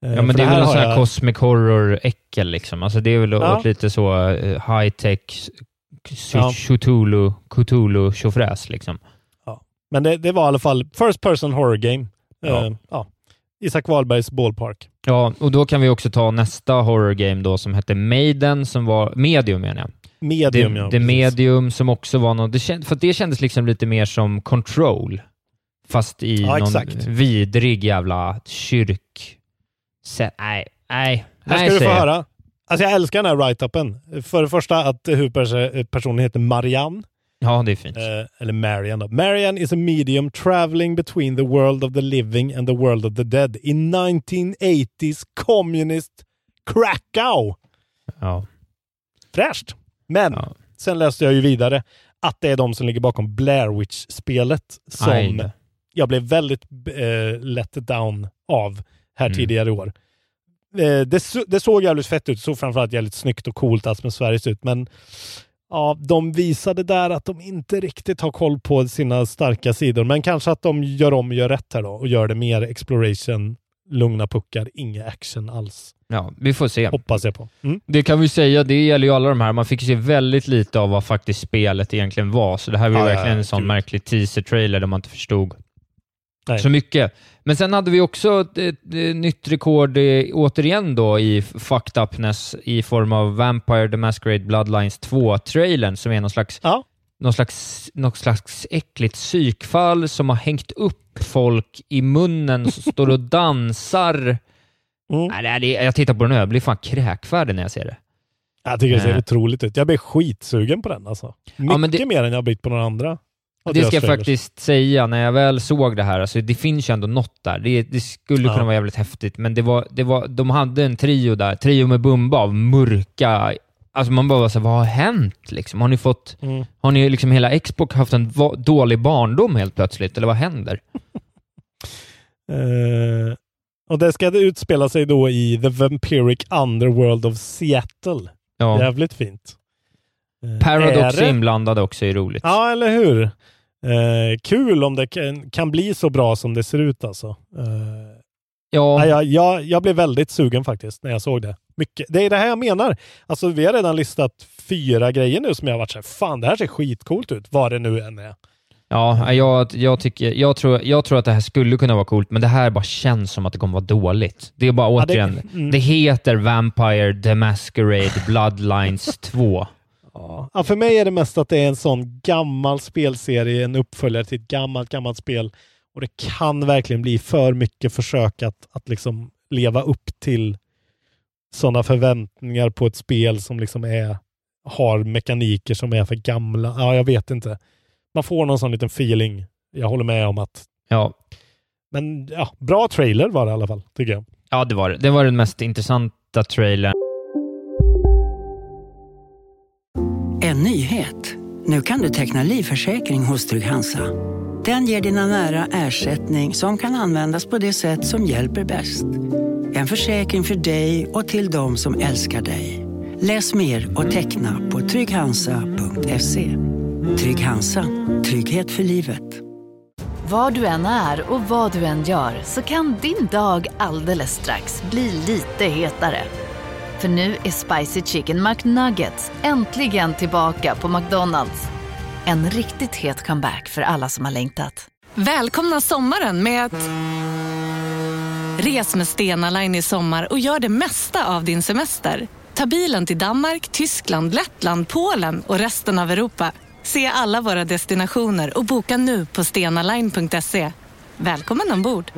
Eh, Ja, men det är väl har sån här jag- cosmic horror-äckel liksom. Alltså det är väl Ja. åt lite så uh, high-tech, Ja. Cthulhu, Cthulhu tjofräs liksom. Men det, det var i alla fall First Person Horror Game. Ja. Eh, ja. Isak Wahlbergs Ballpark. Ja, och då kan vi också ta nästa horror game då som hette Maiden, som var Medium menar jag. Medium, det, ja. det precis. Medium som också var något, det känd, för det kändes liksom lite mer som Control. Fast i Ja, någon exakt. vidrig jävla kyrk... Se, nej, nej. Här nej, ska du få höra. Alltså jag älskar den här write-upen. För det första att huvudpersonen heter Marianne. Ja, det är fint. Eh, eller Marian då. Marian is a medium traveling between the world of the living and the world of the dead in 1980s communist Krakow. Ja. Fräscht! Men Ja. sen läste jag ju vidare att det är de som ligger bakom Blair Witch-spelet Aj som då. jag blev väldigt eh, let down av här Mm. tidigare i år. Eh, det, det såg jävligt fett ut, såg framförallt jävligt snyggt och coolt atmosfäriskt ut, men ja, de visade där att de inte riktigt har koll på sina starka sidor, men kanske att de gör om och gör rätt här då och gör det mer exploration, lugna puckar, inga action alls. Ja, vi får se. Hoppas jag på. Mm. Det kan vi säga, det gäller ju alla de här. Man fick se väldigt lite av vad faktiskt spelet egentligen var, så det här var ju Ja, verkligen en sån märklig teaser-trailer där man inte förstod Nej. så mycket. Men sen hade vi också ett, ett, ett nytt rekord eh, återigen då i fucked upness i form av Vampire the Masquerade Bloodlines 2-trailern som är någon slags, Ja. någon, slags, någon slags äckligt psykfall som har hängt upp folk i munnen som står och dansar. Mm. Nej, det är- jag tittar på den och jag blir fan kräkfärdig när jag ser det. Jag tycker det ser Nej. otroligt ut. Jag blir skitsugen på den alltså. Mycket men det- mer än jag har blivit på några andra. Det ska jag faktiskt säga, när jag väl såg det här, alltså det finns ju ändå något där. Det, det skulle Ja. kunna vara jävligt häftigt, men det var, det var, de hade en trio där, trio med Bumba av mörka... Alltså man bara var så här, vad har hänt? Liksom? Har ni fått... Mm. Har ni liksom hela Xbox haft en dålig barndom helt plötsligt, eller vad händer? Eh, och det ska utspela sig då i The Vampiric Underworld of Seattle. Ja. Jävligt fint. Eh, Paradox är det- är inblandad också är roligt. Ja, eller hur? Eh, kul om det kan, kan bli så bra som det ser ut alltså. Eh, Ja, ja, jag, jag, jag blev väldigt sugen faktiskt när jag såg det. Mycket. Det är det här jag menar. Alltså, vi har redan listat fyra grejer nu som jag har varit så här, fan det här ser skitcoolt ut, vad det nu än är. ja jag, jag, tycker, jag, tror, jag tror att det här skulle kunna vara coolt, men det här bara känns som att det kommer vara dåligt. Det är bara Ja, det- återigen, mm. det heter Vampire the Masquerade Bloodlines 2. Ja, för mig är det mest att det är en sån gammal spelserie, en uppföljare till ett gammalt, gammalt spel. Och det kan verkligen bli för mycket försök att, att liksom leva upp till sådana förväntningar på ett spel som liksom är, har mekaniker som är för gamla. Ja, jag vet inte. Man får någon sån liten feeling. Jag håller med om att Ja, men ja, bra trailer var det i alla fall, tycker jag. ja det var det. Det var den mest intressanta trailern. En. Nu kan du teckna livförsäkring hos Trygg-Hansa. Den ger dina nära ersättning som kan användas på det sätt som hjälper bäst. En försäkring för dig och till de som älskar dig. Läs mer och teckna på trygghansa.se. Trygg Hansa. Trygghet för livet. Var du än är och vad du än gör så kan din dag alldeles strax bli lite hetare. För nu är Spicy Chicken McNuggets äntligen tillbaka på McDonalds. En riktigt het comeback för alla som har längtat. Välkomna sommaren med att... Res med Stena Line i sommar och gör det mesta av din semester. Ta bilen till Danmark, Tyskland, Lettland, Polen och resten av Europa. Se alla våra destinationer och boka nu på stenaline.se. Välkommen ombord!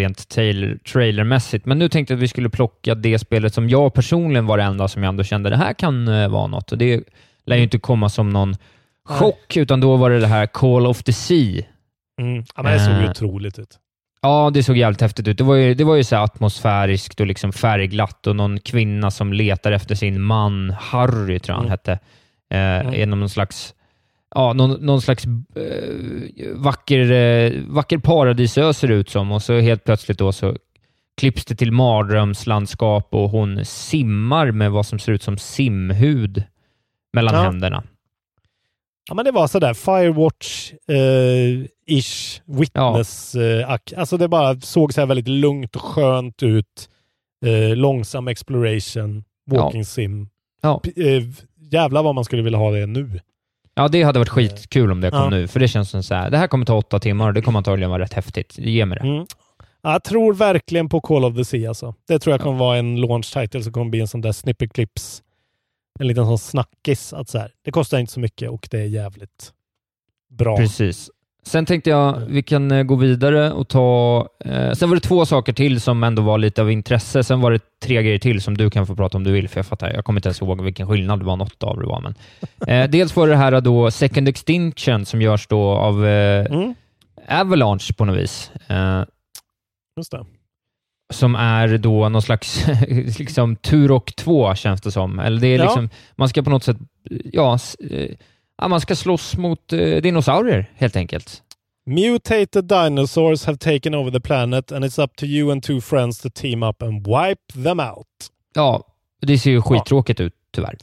Rent trailer, trailermässigt. Men nu tänkte jag att vi skulle plocka det spelet som jag personligen var det enda som jag ändå kände det här kan eh, vara något. Och det lär ju inte komma som någon chock, utan då var det det här Call of the Sea. Mm. Ja, men det såg ju Eh. otroligt ut. Ja, det såg jävligt häftigt ut. Det var ju, det var ju så atmosfäriskt och liksom färgglatt och någon kvinna som letar efter sin man, Harry tror jag han Mm. hette, eh, Mm. genom någon slags Ja, någon, någon slags eh, vacker, eh, vacker paradisö ser ut som och så helt plötsligt då så klipps det till mardrömslandskap och hon simmar med vad som ser ut som simhud mellan Ja. händerna. Ja, men det var sådär Firewatch-ish, witness eh, ak- Alltså det bara såg så här väldigt lugnt och skönt ut. Eh, långsam exploration, walking sim. Ja. Eh, jävlar vad man skulle vilja ha det nu. Ja, det hade varit skitkul om det kom Ja. nu, för det känns som så här, det här kommer ta åtta timmar och det kommer antagligen vara rätt häftigt. Ge mig det. Mm. Jag tror verkligen på Call of the Sea alltså. Det tror jag kommer vara en launch title som kommer bli en sån där snippet clips. En liten sån snackis. Att så här, det kostar inte så mycket och det är jävligt bra. Precis. Sen tänkte jag vi kan eh, gå vidare och ta... Eh, sen var det två saker till som ändå var lite av intresse. Sen var det tre grejer till som du kan få prata om du vill, för jag fattar, jag kommer inte ens ihåg vilken skillnad det var något av det var. Men, eh, dels var det här då Second Extinction som görs då av eh, Mm, Avalanche på något vis. Eh, just det. som är då någon slags liksom, Turok 2 känns det som. Eller det är Ja. liksom, man ska på något sätt, ja, eh, ja man ska slåss mot eh, dinosaurier helt enkelt. Mutated dinosaurs have taken over the planet and it's up to you and two friends to team up and wipe them out. Ja, det ser ju skittråkigt ut tyvärr.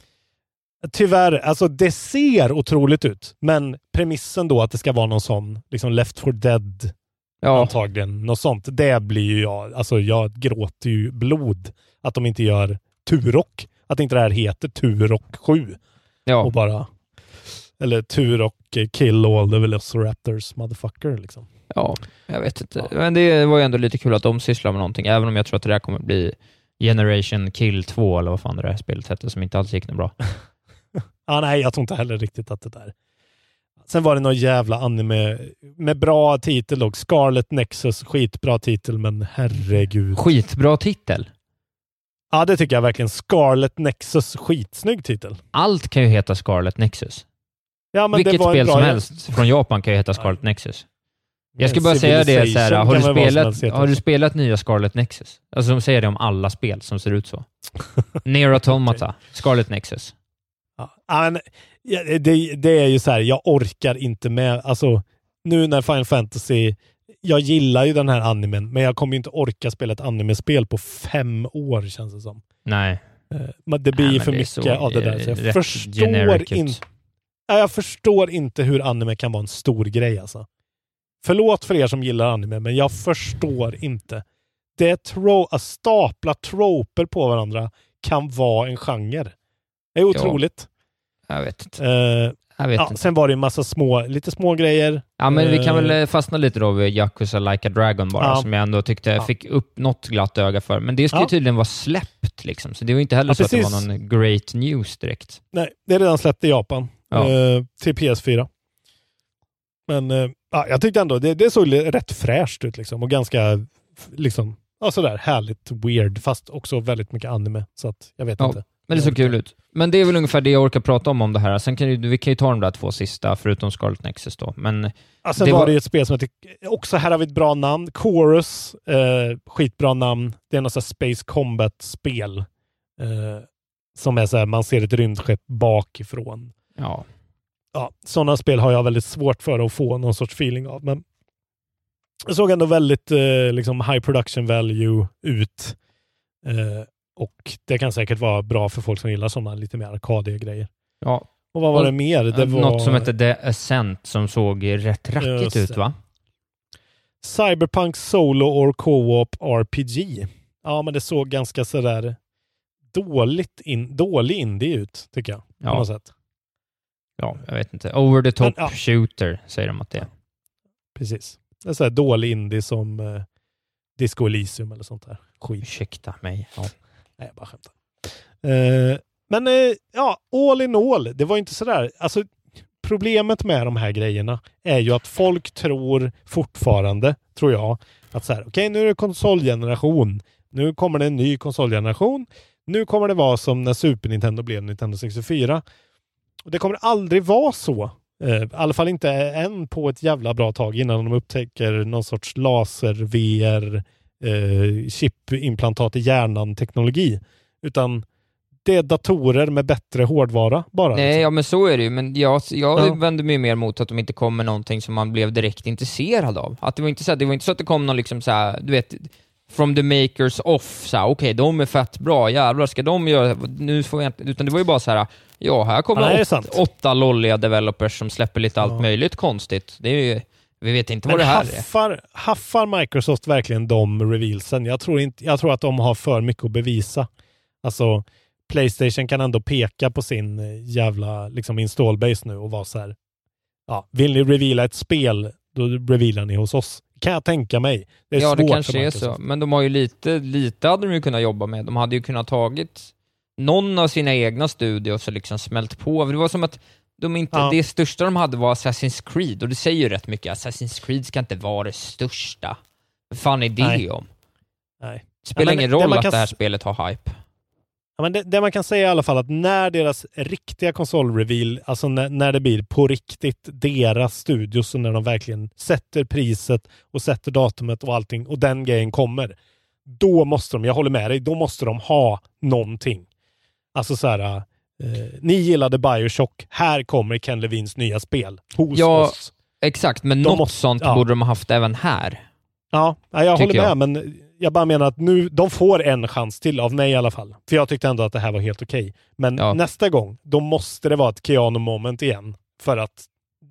Tyvärr, alltså det ser otroligt ut, men premissen då att det ska vara någon sån, liksom Left for Dead, Ja. antagligen, något sånt. Det blir ju jag, alltså jag gråter ju blod att de inte gör Turok. Att inte det här heter Turok 7. Ja. Och bara, eller Turok eh, kill all the velociraptors motherfucker liksom. Ja, jag vet inte. Men det var ju ändå lite kul att de sysslar med någonting, även om jag tror att det där kommer bli Generation Kill 2, eller vad fan det där spelet hette, som inte alls gick något bra. Ah, nej, jag tror inte heller riktigt att det där. Sen var det någon jävla anime med bra titel dock. Scarlet Nexus, skitbra titel, men herregud. Skitbra titel. Ja, det tycker jag verkligen. Scarlet Nexus, skitsnygg titel. Allt kan ju heta Scarlet Nexus. Ja, Vilket spel som helst från Japan kan ju heta Scarlet Nexus. Jag ska bara säga det, så här, har, du spelat, har du spelat nya Scarlet Nexus? Alltså de säger det om alla spel som ser ut så. Near Automata, Scarlet Nexus. Ja, men, det, det är ju så här, jag orkar inte med, alltså nu när Final Fantasy, jag gillar ju den här animen, men jag kommer ju inte orka spela ett animespel på fem år känns det som. Nej. Eh, Men det blir ju för mycket av det där. Så jag förstår inte. Jag förstår inte hur anime kan vara en stor grej alltså. Förlåt för er som gillar anime, men jag förstår inte. Det är tro att stapla troper på varandra kan vara en genre. Det är otroligt. Jag vet inte. Eh, Jag vet ja, inte. Sen var det en massa små, lite små grejer. Ja, men vi kan Eh, väl eh, fastna lite då vid Yakuza Like a Dragon bara, Ja. som jag ändå tyckte jag fick upp något glatt öga för. Men det ju Ja. tydligen vara släppt, liksom. så det var inte heller Ja, så att det precis. var någon great news direkt. Nej, det är redan släppt i Japan. Ja. Eh, till PS4. Men eh, ja, jag tyckte ändå det, det såg rätt fräscht ut liksom och ganska liksom, ja, sådär härligt weird fast också väldigt mycket anime. Så att jag vet Ja, inte. Men det Jag såg kul ut. Men det är väl ungefär det jag orkar prata om om det här. Sen kan ju, vi kan ju ta de där två sista, förutom Scarlet Nexus då. Men Ja, sen det var var- det ju ett spel som heter, också här har vi ett bra namn, Chorus, eh, skitbra namn. Det är något sånt Space Combat-spel. Eh, som är så här, man ser ett rymdskepp bakifrån. Ja, ja, sådana spel har jag väldigt svårt för att få någon sorts feeling av. Men det såg ändå väldigt eh, liksom high production value ut. Eh, och det kan säkert vara bra för folk som gillar sådana lite mer arkadiga grejer. ja. Och vad var Och, det mer? Det eh, var Något som hette The Ascent som såg rätt rackigt ut va? Cyberpunk Solo or Co-op RPG. Ja, men det såg ganska sådär dåligt in, dålig indie ut, tycker jag. På Ja. något sätt. Ja, jag vet inte. Over the top Men, ja. shooter säger de att det är. Precis. Det är sådär dålig indie som eh, Disco Elysium eller sånt där. Skit. Ursäkta mig. Ja. Nej, jag bara skämtar. Eh, men eh, ja, all in all, det var inte sådär. Alltså, problemet med de här grejerna är ju att folk tror fortfarande, tror jag, att så här, okej, nu är det konsolgeneration. Nu kommer det en ny konsolgeneration. Nu kommer det vara som när Super Nintendo blev Nintendo 64. Och det kommer aldrig vara så. Eh, I alla fall inte än på ett jävla bra tag innan de upptäcker någon sorts laser, VR, eh, chipimplantat i hjärnan-teknologi. Utan det är datorer med bättre hårdvara bara. Nej, liksom. ja men så är det ju, men jag, jag Ja. vänder mig mer mot att de inte kom med någonting som man blev direkt intresserad av. Att det, var inte så, det var inte så att det kom någon liksom så här, du vet, from the makers off, så okej, de är fett bra, jävlar ska de göra, nu får jag inte, utan det var ju bara så här, ja, här kommer Ja, åt, åtta lolliga developers som släpper lite allt Ja. möjligt konstigt. Det är ju, vi vet inte Men vad det här är. haffar, haffar Microsoft verkligen de revealsen? Jag tror, inte, jag tror att de har för mycket att bevisa. Alltså, Playstation kan ändå peka på sin eh, jävla liksom installbase nu och vara så här. Ja, vill ni reveala ett spel, då revealar ni hos oss. Kan jag tänka mig. Det är ja, svårt det kanske är så. Men de har ju lite, lite hade de ju kunnat jobba med. De hade ju kunnat tagit någon av sina egna studios och liksom smält på. Det var som att de inte, Ja. det största de hade var Assassin's Creed, och det säger ju rätt mycket. Assassin's Creed ska inte vara det största. Vad fan är det Nej. om? Nej. Spelar Ja, ingen det- det roll att kan det här spelet har hype. Ja, men det, det man kan säga i alla fall att när deras riktiga konsolreveal, alltså när, när det blir på riktigt deras studios och när de verkligen sätter priset och sätter datumet och allting och den grejen kommer. Då måste de, jag håller med dig, då måste de ha någonting. Alltså så här, eh, ni gillade Bioshock, här kommer Ken Levins nya spel hos Ja, oss. Exakt, men De något måste- sånt ja. borde de ha haft även här. Ja, ja, jag håller jag. med, men jag bara menar att nu, de får en chans till av mig i alla fall. För jag tyckte ändå att det här var helt okej. Men Ja. nästa gång, då måste det vara ett Keanu moment igen. För att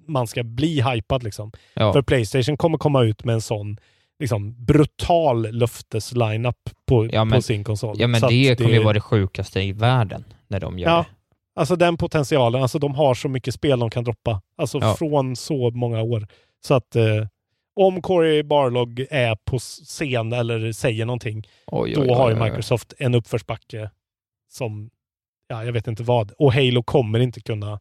man ska bli hypad liksom. Ja. För Playstation kommer komma ut med en sån liksom, brutal löftes-lineup på, Ja, men- på sin konsol. Ja, men Så det kommer ju vara det sjukaste i världen när de gör Ja, det. alltså den potentialen. Alltså de har så mycket spel de kan droppa. Alltså Ja. från så många år. Så att eh, om Corey Barlog är på scen eller säger någonting, Oj, då oj, oj, har ju. Microsoft en uppförsbacke som, ja, jag vet inte vad. Och Halo kommer inte kunna,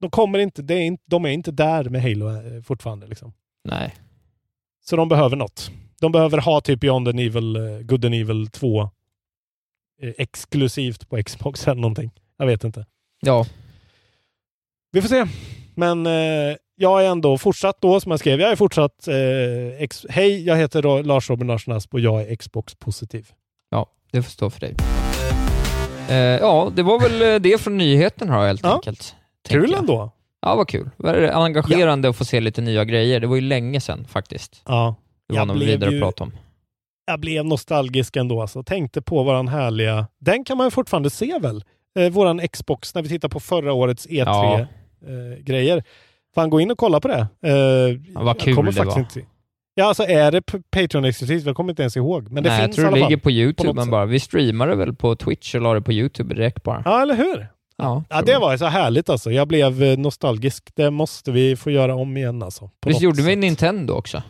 de kommer inte, det är inte de är inte där med Halo eh, fortfarande liksom. Nej. Så de behöver något. De behöver ha typ Beyond an Evil, eh, Good and Evil 2 eh, exklusivt på Xbox eller någonting. Jag vet inte. Ja, Vi får se. Men eh, jag är ändå fortsatt då, som jag skrev, jag är fortsatt eh, Hej, jag heter Lars Robin Larsson Asp och jag är Xbox-positiv. ja, det får stå för dig. Eh, ja, det var väl eh, det från nyheten här helt Ja. enkelt. Kul ändå. Ja, vad kul. Var engagerande att få se lite nya grejer. Det var ju länge sedan faktiskt. Ja. Det var Jag något vidare ju- att prata om. Jag blev nostalgisk ändå. Alltså. Tänkte på våran härliga... Den kan man ju fortfarande se väl? Eh, våran Xbox, när vi tittar på förra årets Ja. E3-grejer. Fan, gå in och kolla på det. Eh, Ja, vad jag kul kommer det faktiskt var. Inte... Ja, alltså är det Patreon-exklusivt? Jag kommer inte ens ihåg. Men det Nej, jag finns tror i det ligger på på YouTube något men bara. Vi streamade väl på Twitch och la det på YouTube direkt bara. Ja, eller hur? Ja, Ja, det var så härligt alltså. Jag blev eh, nostalgisk. Det måste vi få göra om igen alltså. På Visst gjorde vi sätt. Nintendo också?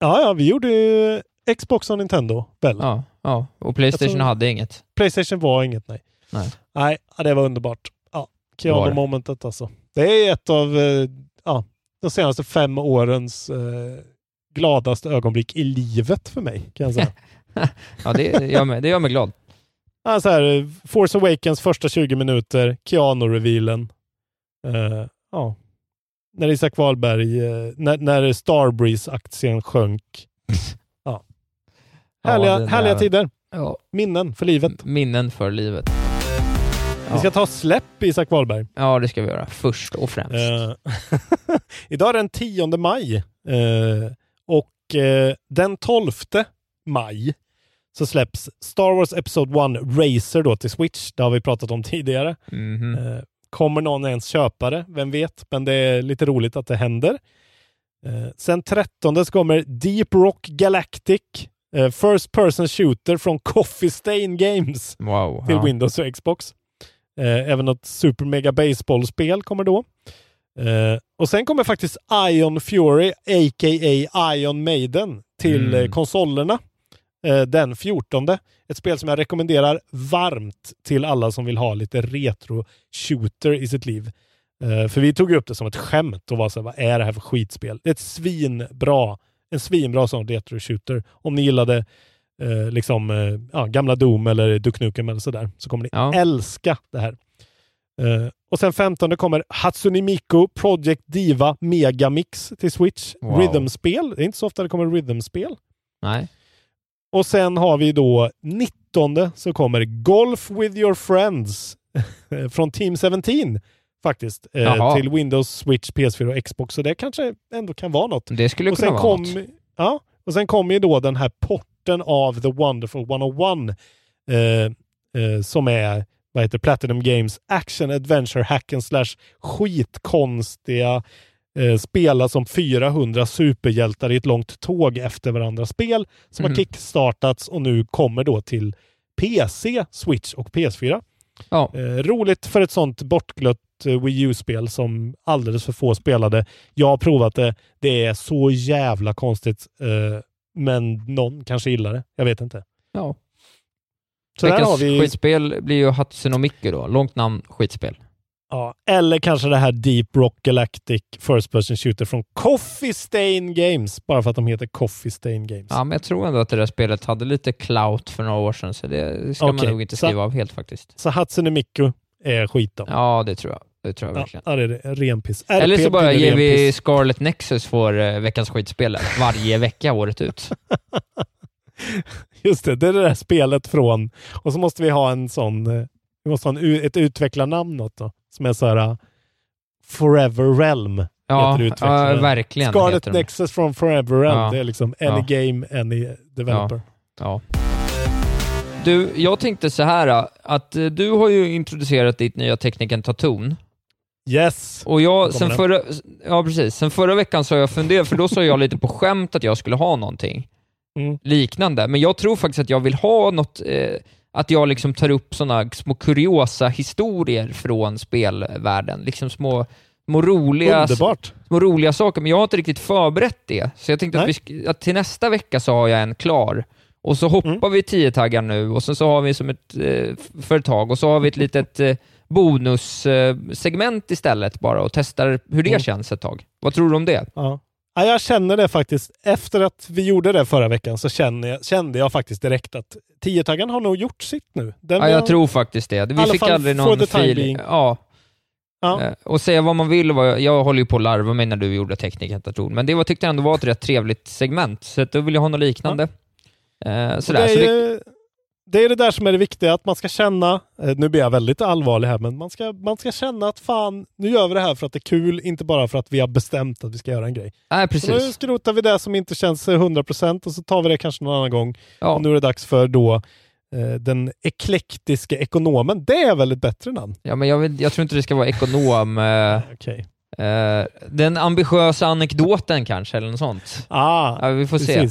Ja, ja, vi gjorde Xbox och Nintendo väl? Ja, ja. och Playstation tror- hade inget. Playstation var inget, nej. Nej. Nej, det var underbart. Ja. Keanu-momentet alltså. Det är ett av eh, ja, de senaste fem årens eh, gladaste ögonblick i livet för mig, kan jag säga. Ja, det gör mig, det gör mig glad. Ja, så här, Force Awakens första 20 minuter, Keanu-revealen. Eh, ja. När Isak Wahlberg, eh, när, när Starbreeze-aktien sjönk. Ja. Ja, Härliga, det där- härliga tider. Ja. Minnen för livet. Minnen för livet. Vi ska ta släpp Isak Wahlberg. Ja, det ska vi göra. Först och främst. Eh, Idag är den 10 maj eh, och eh, den 12 maj så släpps Star Wars Episode 1 Racer då till Switch. Det har vi pratat om tidigare. Eh, kommer någon ens köpa det? Vem vet? Men det är lite roligt att det händer. Eh, sen 13 så kommer Deep Rock Galactic eh, First Person Shooter från Coffee Stain Games Wow. till ja. Windows och Xbox. Eh, även ett Super Mega Baseball-spel kommer då. Och sen kommer faktiskt Ion Fury, a.k.a. Ion Maiden, till Mm. konsolerna den 14. Ett spel som jag rekommenderar varmt till alla som vill ha lite retro-shooter i sitt liv. Eh, för vi tog upp det som ett skämt och var så här, vad är det här för skitspel? Det är ett svinbra, en svinbra sån retro-shooter. Om ni gillade eh, liksom eh, ja, gamla Doom eller Duke Nukem eller sådär så kommer ni Ja. älska det här. Eh, och sen 15 kommer Hatsune Miku Project Diva Megamix till Switch. Wow. Rhythmspel. Det är inte så ofta det kommer rhythmspel. Nej. Och sen har vi då 19 så kommer Golf with your friends från Team 17 faktiskt. Eh, till Windows, Switch, PS4 och Xbox. Så det kanske ändå kan vara något. Det skulle Och kunna sen vara kom, något. ja, och sen kommer ju då den här porten av The Wonderful 101 eh, eh, som är vad heter Platinum Games Action Adventure Hack and Slash skitkonstiga spela som 400 superhjältar i ett långt tåg efter varandra spel som Mhm. har kickstartats och nu kommer då till PC, Switch och PS4. Ja. Eh, roligt för ett sånt bortglött eh, Wii U-spel som alldeles för få spelade. Jag har provat det. Det är så jävla konstigt. Eh, men någon kanske gillar det. Jag vet inte. Ja. Så där Veckans har vi... skitspel blir ju Hatsune Miku då. Långt namn, skitspel. Ja, eller kanske det här Deep Rock Galactic First Person Shooter från Coffee Stain Games. Bara för att de heter Coffee Stain Games. Ja, men jag tror ändå att det där spelet hade lite clout för några år sedan, så det ska man Okej, nog inte så- skriva av helt faktiskt. Så Hatsune Miku är skit då. Ja, det tror jag. Det tror jag Ja, verkligen. ja, det är det. Renpiss. Eller så bara ger vi. Scarlet Nexus för eh, veckans skitspel varje vecka året ut. Just det, det är det där spelet från... Och så måste vi ha en sån... eh, Vi måste ha en, ett utvecklarnamn något då. Som är så här... uh, Forever Realm. Ja, heter ja, verkligen Scarlet. Nexus from Forever End. Ja. Det är liksom any Ja. game, any developer. Ja. Du, jag tänkte så här att eh, du har ju introducerat ditt nya tekniken Tatoon. Yes! Och jag, sen förra, ja precis, sen förra veckan så har jag funderat, för då sa jag lite på skämt att jag skulle ha någonting Mm. liknande, men jag tror faktiskt att jag vill ha något, eh, att jag liksom tar upp sådana små kuriosa historier från spelvärlden, liksom små, små roliga Underbart! små roliga saker, men jag har inte riktigt förberett det. Så jag tänkte att, vi, att till nästa vecka så har jag en klar. Och så hoppar Mm. vi 10 taggar nu och sen så har vi som ett eh, för ett tag och så har vi ett litet eh, bonussegment istället bara och testar hur det Mm. känns ett tag. Vad tror du om det? Ja. Ja, jag känner det faktiskt. Efter att vi gjorde det förra veckan så kände jag, kände jag faktiskt direkt att 10-taggen har nog gjort sitt nu. Den Ja, jag var- tror faktiskt det. Vi fick aldrig någon being. Ja. Ja. Eh, Och säga vad man vill, vad jag, jag håller ju på att larva mig när du gjorde teknikerdatorn, men det var, tyckte jag ändå var ett rätt trevligt segment, så då vill jag ha något liknande. Eh, Och sådär, det, så är det, ju, det är det där som är det viktiga, att man ska känna, eh, nu blir jag väldigt allvarlig här, men man ska, man ska känna att fan, nu gör vi det här för att det är kul, inte bara för att vi har bestämt att vi ska göra en grej. nej, Så nu precis. skrotar vi det som inte känns eh, 100% och så tar vi det kanske någon annan gång. Ja. Och nu är det dags för då eh, den eklektiska ekonomen. Det är väl ett bättre namn? Ja, men jag, vet, jag tror inte det ska vara ekonom. Eh, eh, den ambitiösa anekdoten kanske, eller något sånt. Ah, Ja, vi får se.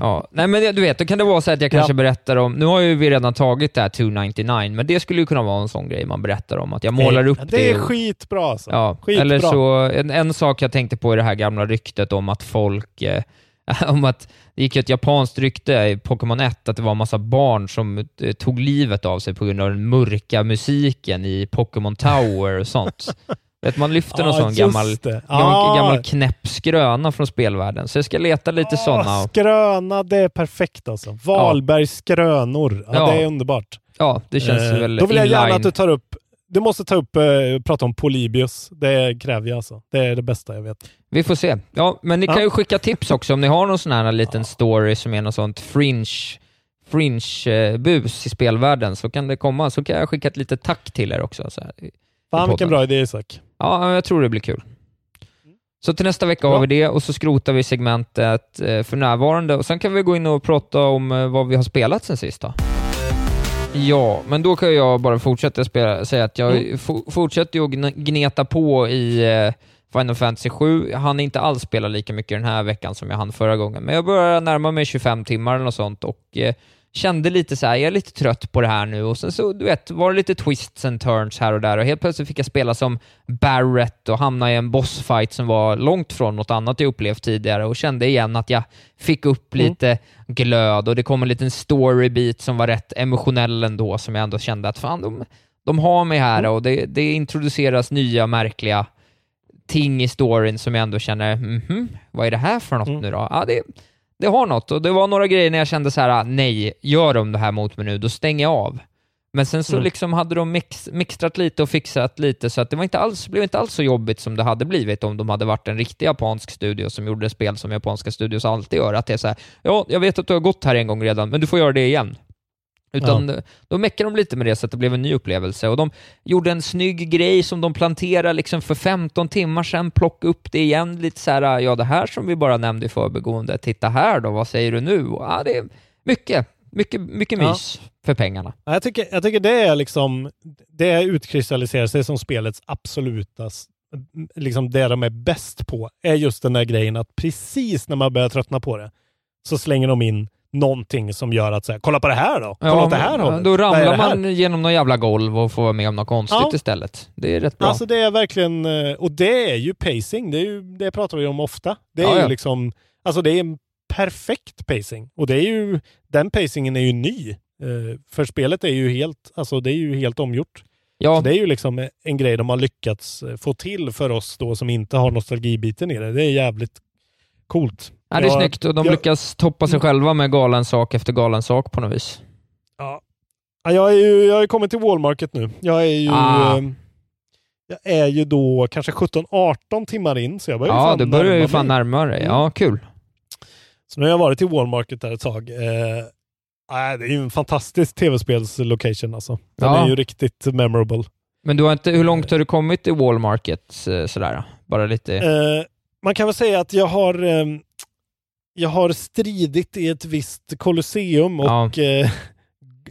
Ja. Nej, men du vet, då kan det vara så att jag kanske berättar om, nu har ju vi redan tagit det här 299, men det skulle ju kunna vara en sån grej man berättar om, att jag målar upp det. det. är skitbra alltså. Ja, Skitbra. eller så, en, en sak jag tänkte på i det här gamla ryktet om att folk, eh, om att det gick ju ett japanskt rykte i Pokémon 1 att det var en massa barn som eh, tog livet av sig på grund av den mörka musiken i Pokémon Tower och sånt. Vet, man lyfter någon Ja, sån gammal, Ah. gammal knäpp skröna från spelvärlden, så jag ska leta lite Ah, sådana. Skröna, det är perfekt alltså. Wahlbergs skrönor. Ja, Ja. Det är underbart. Ja, det känns Eh, väl Då vill jag inline. gärna att du tar upp du måste ta upp, eh, prata om Polybius. Det kräver jag alltså. Det är det bästa jag vet. Vi får se. Ja, men ni kan ju skicka tips också om ni har någon sån här liten story som är något sånt fringe fringe-bus i spelvärlden så kan det komma, så kan jag skicka ett litet tack till er också. Så här, Fan vilken bra idé Isak. Ja, jag tror det blir kul. Så till nästa vecka har vi det och så skrotar vi segmentet eh, för närvarande och sen kan vi gå in och prata om eh, vad vi har spelat sen sist då. Ja, men då kan jag bara fortsätta spela, säga att jag Mm. fo- fortsätter ju att gn- gneta på i eh, Final Fantasy 7. Jag hann inte alls spela lika mycket den här veckan som jag hann förra gången, men jag börjar närma mig 25 timmar eller något sånt och kände lite så här, jag är lite trött på det här nu och sen så, du vet, var det lite twists and turns här och där och helt plötsligt fick jag spela som Barrett och hamna i en bossfight som var långt från något annat jag upplevt tidigare och kände igen att jag fick upp Mm. lite glöd och det kom en liten storybit som var rätt emotionell ändå som jag ändå kände att fan, de, de har mig här Mm. och det, det introduceras nya märkliga ting i storyn som jag ändå känner, mhm, vad är det här för något Mm. nu då? Ja, det, det har något och det var några grejer när jag kände så här, ah, nej, gör de det här mot mig nu, då stänger jag av. Men sen så Mm. liksom hade de mix, mixtrat lite och fixat lite så att det var inte alls, blev inte alls så jobbigt som det hade blivit om de hade varit en riktig japansk studio som gjorde spel som japanska studios alltid gör. Att det är så här, ja, jag vet att du har gått här en gång redan, men du får göra det igen. Utan då meckade de lite med det så att det blev en ny upplevelse och de gjorde en snygg grej som de planterade liksom för 15 timmar sedan, plocka upp det igen lite så här, ja det här som vi bara nämnde i förbigående, titta här då, vad säger du nu? Och, ja, det är mycket, mycket, mycket Ja. mys för pengarna. Ja, Jag tycker, jag tycker det är liksom, det utkristalliserar sig som spelets absoluta, liksom det de är bäst på, är just den där grejen att precis när man börjar tröttna på det, så slänger de in någonting som gör att säga, kolla på det här då! Kolla åt det här hållet! Då ramlar det här?" man genom någon jävla golv och får vara med om något konstigt Ja. istället. Det är rätt bra. Alltså det är verkligen, eh, och det är ju pacing, det, är ju, det pratar vi om ofta. Det är Ja, ju ja. liksom, alltså det är en perfekt pacing. Och det är ju, den pacingen är ju ny. Eh, För spelet är ju helt, alltså det är ju helt omgjort. ja, Så det är ju liksom en grej de har lyckats eh, få till för oss då som inte har nostalgibiten i det. Det är jävligt coolt. Ja, det är snyggt och de jag- lyckas toppa sig själva med galen sak efter galen sak på något vis. Ja. Ja, jag, är ju, jag har ju kommit till Wallmarket nu. Jag är ju, Ah. eh, jag är ju då kanske 17-18 timmar in, så jag börjar Ja, du börjar ju närma fan mig. närmare. Mm. Ja, kul. Så nu har jag varit i Walmart där ett tag. Eh, det är ju en fantastisk tv-spelslocation alltså. Den Ja. är ju riktigt memorable. Men du har inte, hur långt har du kommit i Wall Market? eh, Sådär, bara lite... Eh, man kan väl säga att jag har, eh, jag har stridit i ett visst kolosseum och eh,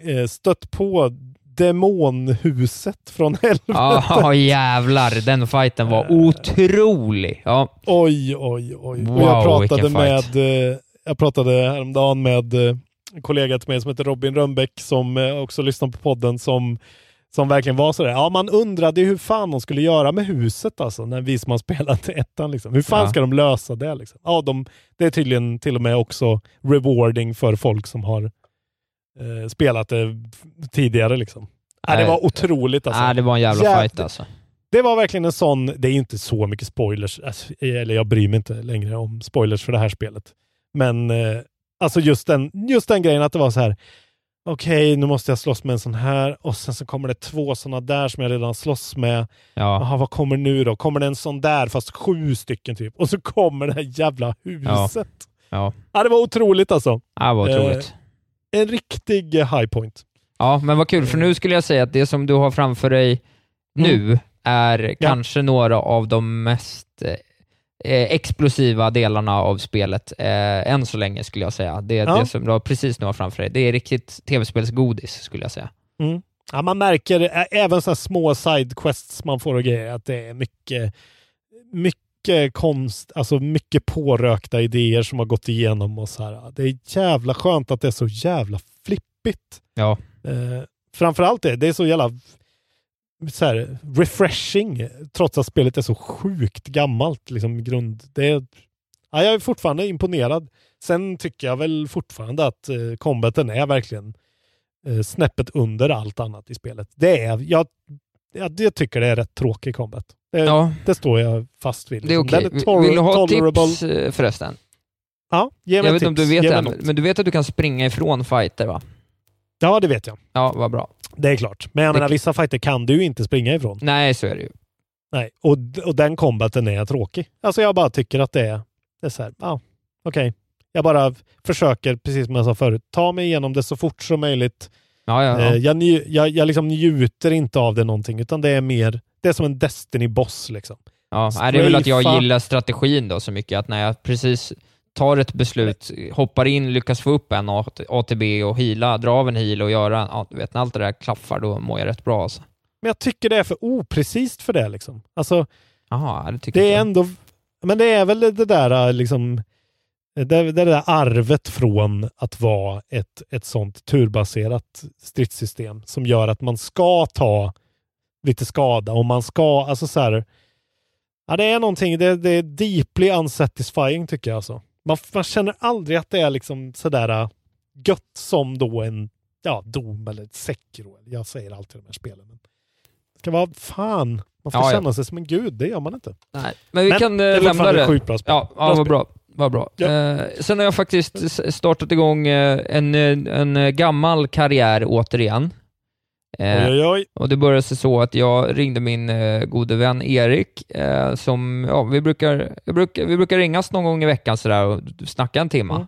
eh, stött på demonhuset från helvetet. Ja, jävlar. Den fighten var otrolig. Ja. Oj, oj, oj. och Wow, jag pratade vilken fight. med, eh, jag pratade häromdagen med eh, en kollega till mig som heter Robin Rönnbäck som eh, också lyssnar på podden som, som verkligen var sådär. Ja, man undrade hur fan de skulle göra med huset alltså, när vi som har spelat ettan. Liksom. Hur fan Ja. ska de lösa det? Liksom? Ja, de, det är tydligen till och med också rewarding för folk som har eh, spelat det tidigare. Liksom. Ja, det Nej. var otroligt alltså. Nej, det var en jävla Jävla- fight alltså. Det var verkligen en sån, det är inte så mycket spoilers, alltså, eller jag bryr mig inte längre om spoilers för det här spelet. Men eh, alltså just den, just den grejen att det var så här, okej nu måste jag slåss med en sån här och sen så kommer det två såna där som jag redan slåss med. Ja. Jaha, vad kommer nu då? Kommer det en sån där fast sju stycken typ? Och så kommer det här jävla huset. Ja. Ja, det var otroligt alltså. Ja, det var otroligt. Eh, en riktig eh, high point. Ja, men vad kul, för nu skulle jag säga att det som du har framför dig nu är kanske några av de mest eh, explosiva delarna av spelet eh, än så länge, skulle jag säga. Det, Ja. det som du har precis nu har framför dig, det är riktigt tv-spelsgodis, skulle jag säga. Mm. Ja, man märker även så små sidequests man får och grejer att det är mycket, mycket konst, alltså mycket pårökta idéer som har gått igenom och så här. Det är jävla skönt att det är så jävla flippigt. Ja. Eh, framförallt det, det är så jävla så här, refreshing trots att spelet är så sjukt gammalt. Liksom, grund, det är, ja, jag är fortfarande imponerad. Sen tycker jag väl fortfarande att eh, combaten är verkligen eh, snäppet under allt annat i spelet. Det är, jag, jag, jag tycker det är rätt tråkig combat. Det, Ja. det står jag fast vid. Det är liksom. okej. Är tor- Vill du ha tolerable. tips eh, förresten? Ja, ge mig Jag vet inte om du vet det, men du vet att du kan springa ifrån fighter va? Ja, det vet jag. Ja, vad bra. Det är klart. Men jag Det- menar, vissa fighter kan du ju inte springa ifrån. Nej, så är det ju. Nej, och, och den combaten är tråkig. Alltså jag bara tycker att det är, det är så här, ja, okej. Jag bara försöker, precis som jag sa förut, ta mig igenom det så fort som möjligt. Ja, ja, ja. Eh, jag, jag, jag liksom njuter inte av det någonting, utan det är mer, det är som en Destiny-boss liksom. Ja, nej, det är väl att jag Strafa. gillar strategin då så mycket, att när jag precis tar ett beslut, hoppar in, lyckas få upp en AT- ATB och hila, dra av en heal och göra, ja, du vet, när allt det där klaffar, då mår jag rätt bra alltså. Men jag tycker det är för oprecist för det liksom. Alltså, Jaha, det tycker det är jag. ändå, men det är väl det där liksom, det, det där arvet från att vara ett, ett sånt turbaserat stridssystem som gör att man ska ta lite skada och man ska, alltså så här, ja det är någonting, det, det är deeply unsatisfying tycker jag alltså. Man, man känner aldrig att det är liksom sådär äh, gött som då en, ja, Dom eller ett Sekiro. Jag säger alltid de här spelen. Men det ska vara, fan, man ska Ja, ja. känna sig som en gud, det gör man inte. Nej, men vi kan det eh, lämna det. sjukt bra spel. Ja, ja vad bra. Vad bra. Eh, sen har jag faktiskt startat igång eh, en, en gammal karriär återigen. Eh, Oj, oj, oj. Och det började sig så att jag ringde min eh, gode vän Erik, eh, som, ja, vi brukar, brukar, vi brukar ringas någon gång i veckan sådär och snacka en timme. Mm.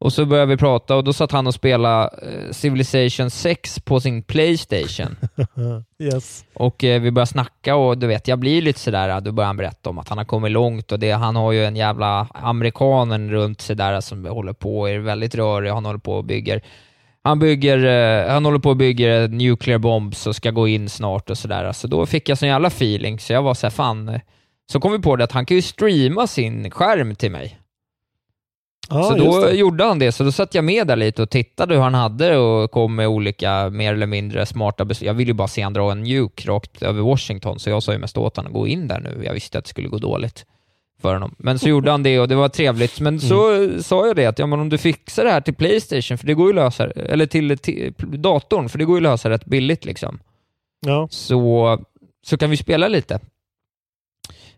Och så började vi prata och då satt han och spelade eh, Civilization 6 på sin Playstation. yes. Och eh, vi började snacka och du vet, jag blir lite sådär, då börjar han berätta om att han har kommit långt och det, han har ju en jävla amerikanen runt sig där som håller på och är väldigt rörig, han håller på och bygger han, bygger, eh, han håller på och bygger nuclear bombs och ska gå in snart och sådär. Så då fick jag sån jävla feeling, så jag var såhär, fan. Så kom vi på det att han kan ju streama sin skärm till mig. Ja, så då gjorde han det, så då satt jag med där lite och tittade hur han hade och kom med olika mer eller mindre smarta beslut. Jag ville ju bara se han dra en nuke rakt över Washington, så jag sa ju mest åt honom att gå in där nu. Jag visste att det skulle gå dåligt för honom. Men så gjorde han det och det var trevligt. Men så sa jag det att ja, men om du fixar det här till Playstation, för det går ju att lösa, eller till, till datorn, för det går ju att lösa rätt billigt liksom. Ja. Så, så kan vi spela lite.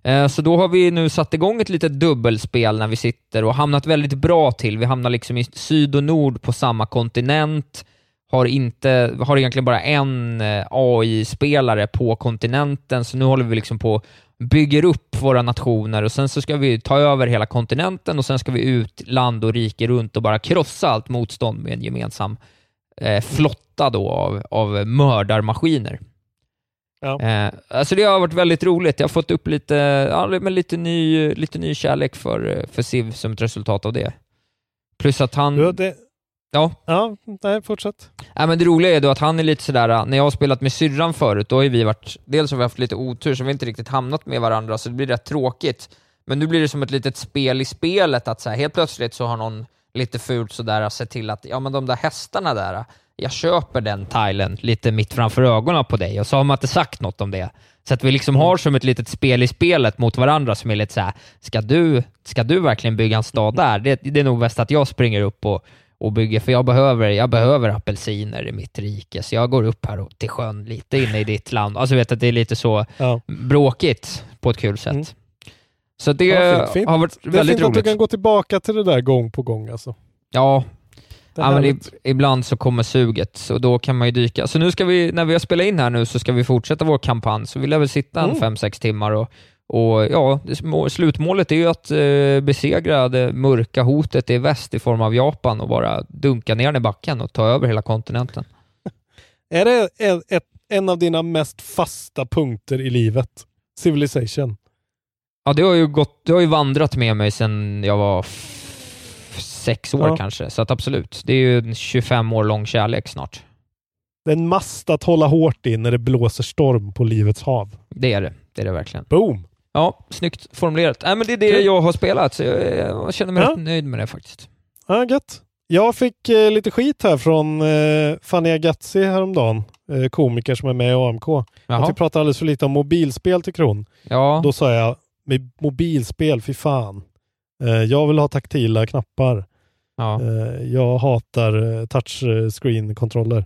Eh, Så då har vi nu satt igång ett litet dubbelspel när vi sitter och hamnat väldigt bra till. Vi hamnar liksom i syd och nord på samma kontinent, har, inte, har egentligen bara en eh, AI-spelare på kontinenten, så nu håller vi liksom på bygger upp våra nationer och sen så ska vi ta över hela kontinenten och sen ska vi ut land och rike runt och bara krossa allt motstånd med en gemensam eh, flotta då av, av mördarmaskiner. Ja. Eh, alltså det har varit väldigt roligt. Jag har fått upp lite, ja, men lite, ny, lite ny kärlek för, för Civ som ett resultat av det. Plus att han... Ja, det, Ja, ja, nej, fortsätt. Ja, men det roliga är då att han är lite sådär, när jag har spelat med syrran förut, då har vi varit, dels har vi haft lite otur så vi har inte riktigt hamnat med varandra, så det blir rätt tråkigt. Men nu blir det som ett litet spel i spelet, att så här, helt plötsligt så har någon lite fult sådär sett till att, ja men de där hästarna där, jag köper den tilen lite mitt framför ögonen på dig, och så har man inte sagt något om det. Så att vi liksom har som ett litet spel i spelet mot varandra som är lite såhär, ska du, ska du verkligen bygga en stad där? Det, det är nog bäst att jag springer upp och och bygger, för jag behöver, jag behöver apelsiner i mitt rike, så jag går upp här och, till sjön lite inne i ditt land. Alltså vet att det är lite så Ja. bråkigt på ett kul sätt. Mm. Så det Ja, fint, har varit Det är väldigt fint att du roligt. kan gå tillbaka till det där gång på gång alltså. Ja, ja men ibland så kommer suget, så då kan man ju dyka. Så nu ska vi, när vi har spelat in här nu, så ska vi fortsätta vår kampanj, så vi lär väl sitta en Mm. fem sex timmar och och ja, slutmålet är ju att eh, besegra det mörka hotet i väst i form av Japan och bara dunka ner den i backen och ta över hela kontinenten. Är det en, ett, en av dina mest fasta punkter i livet? Civilization? Ja, det har ju, gått, det har ju vandrat med mig sedan jag var sex år Ja. kanske, så att absolut. Det är ju en 25 år lång kärlek snart. Det är en mast att hålla hårt i när det blåser storm på livets hav. Det är det. Det är det verkligen. Boom! Ja, snyggt formulerat. Nej, men det är det jag har spelat, så jag, jag känner mig Ja. rätt nöjd med det faktiskt. Ja, gött. Jag fick eh, lite skit här från eh, Fanny Agazzi häromdagen, eh, komiker som är med i AMK. Att vi pratar alldeles för lite om mobilspel till Kron. Ja, Då sa jag, med mobilspel, fy fan. Eh, jag vill ha taktila knappar. ja. Eh, jag hatar eh, touchscreen-kontroller.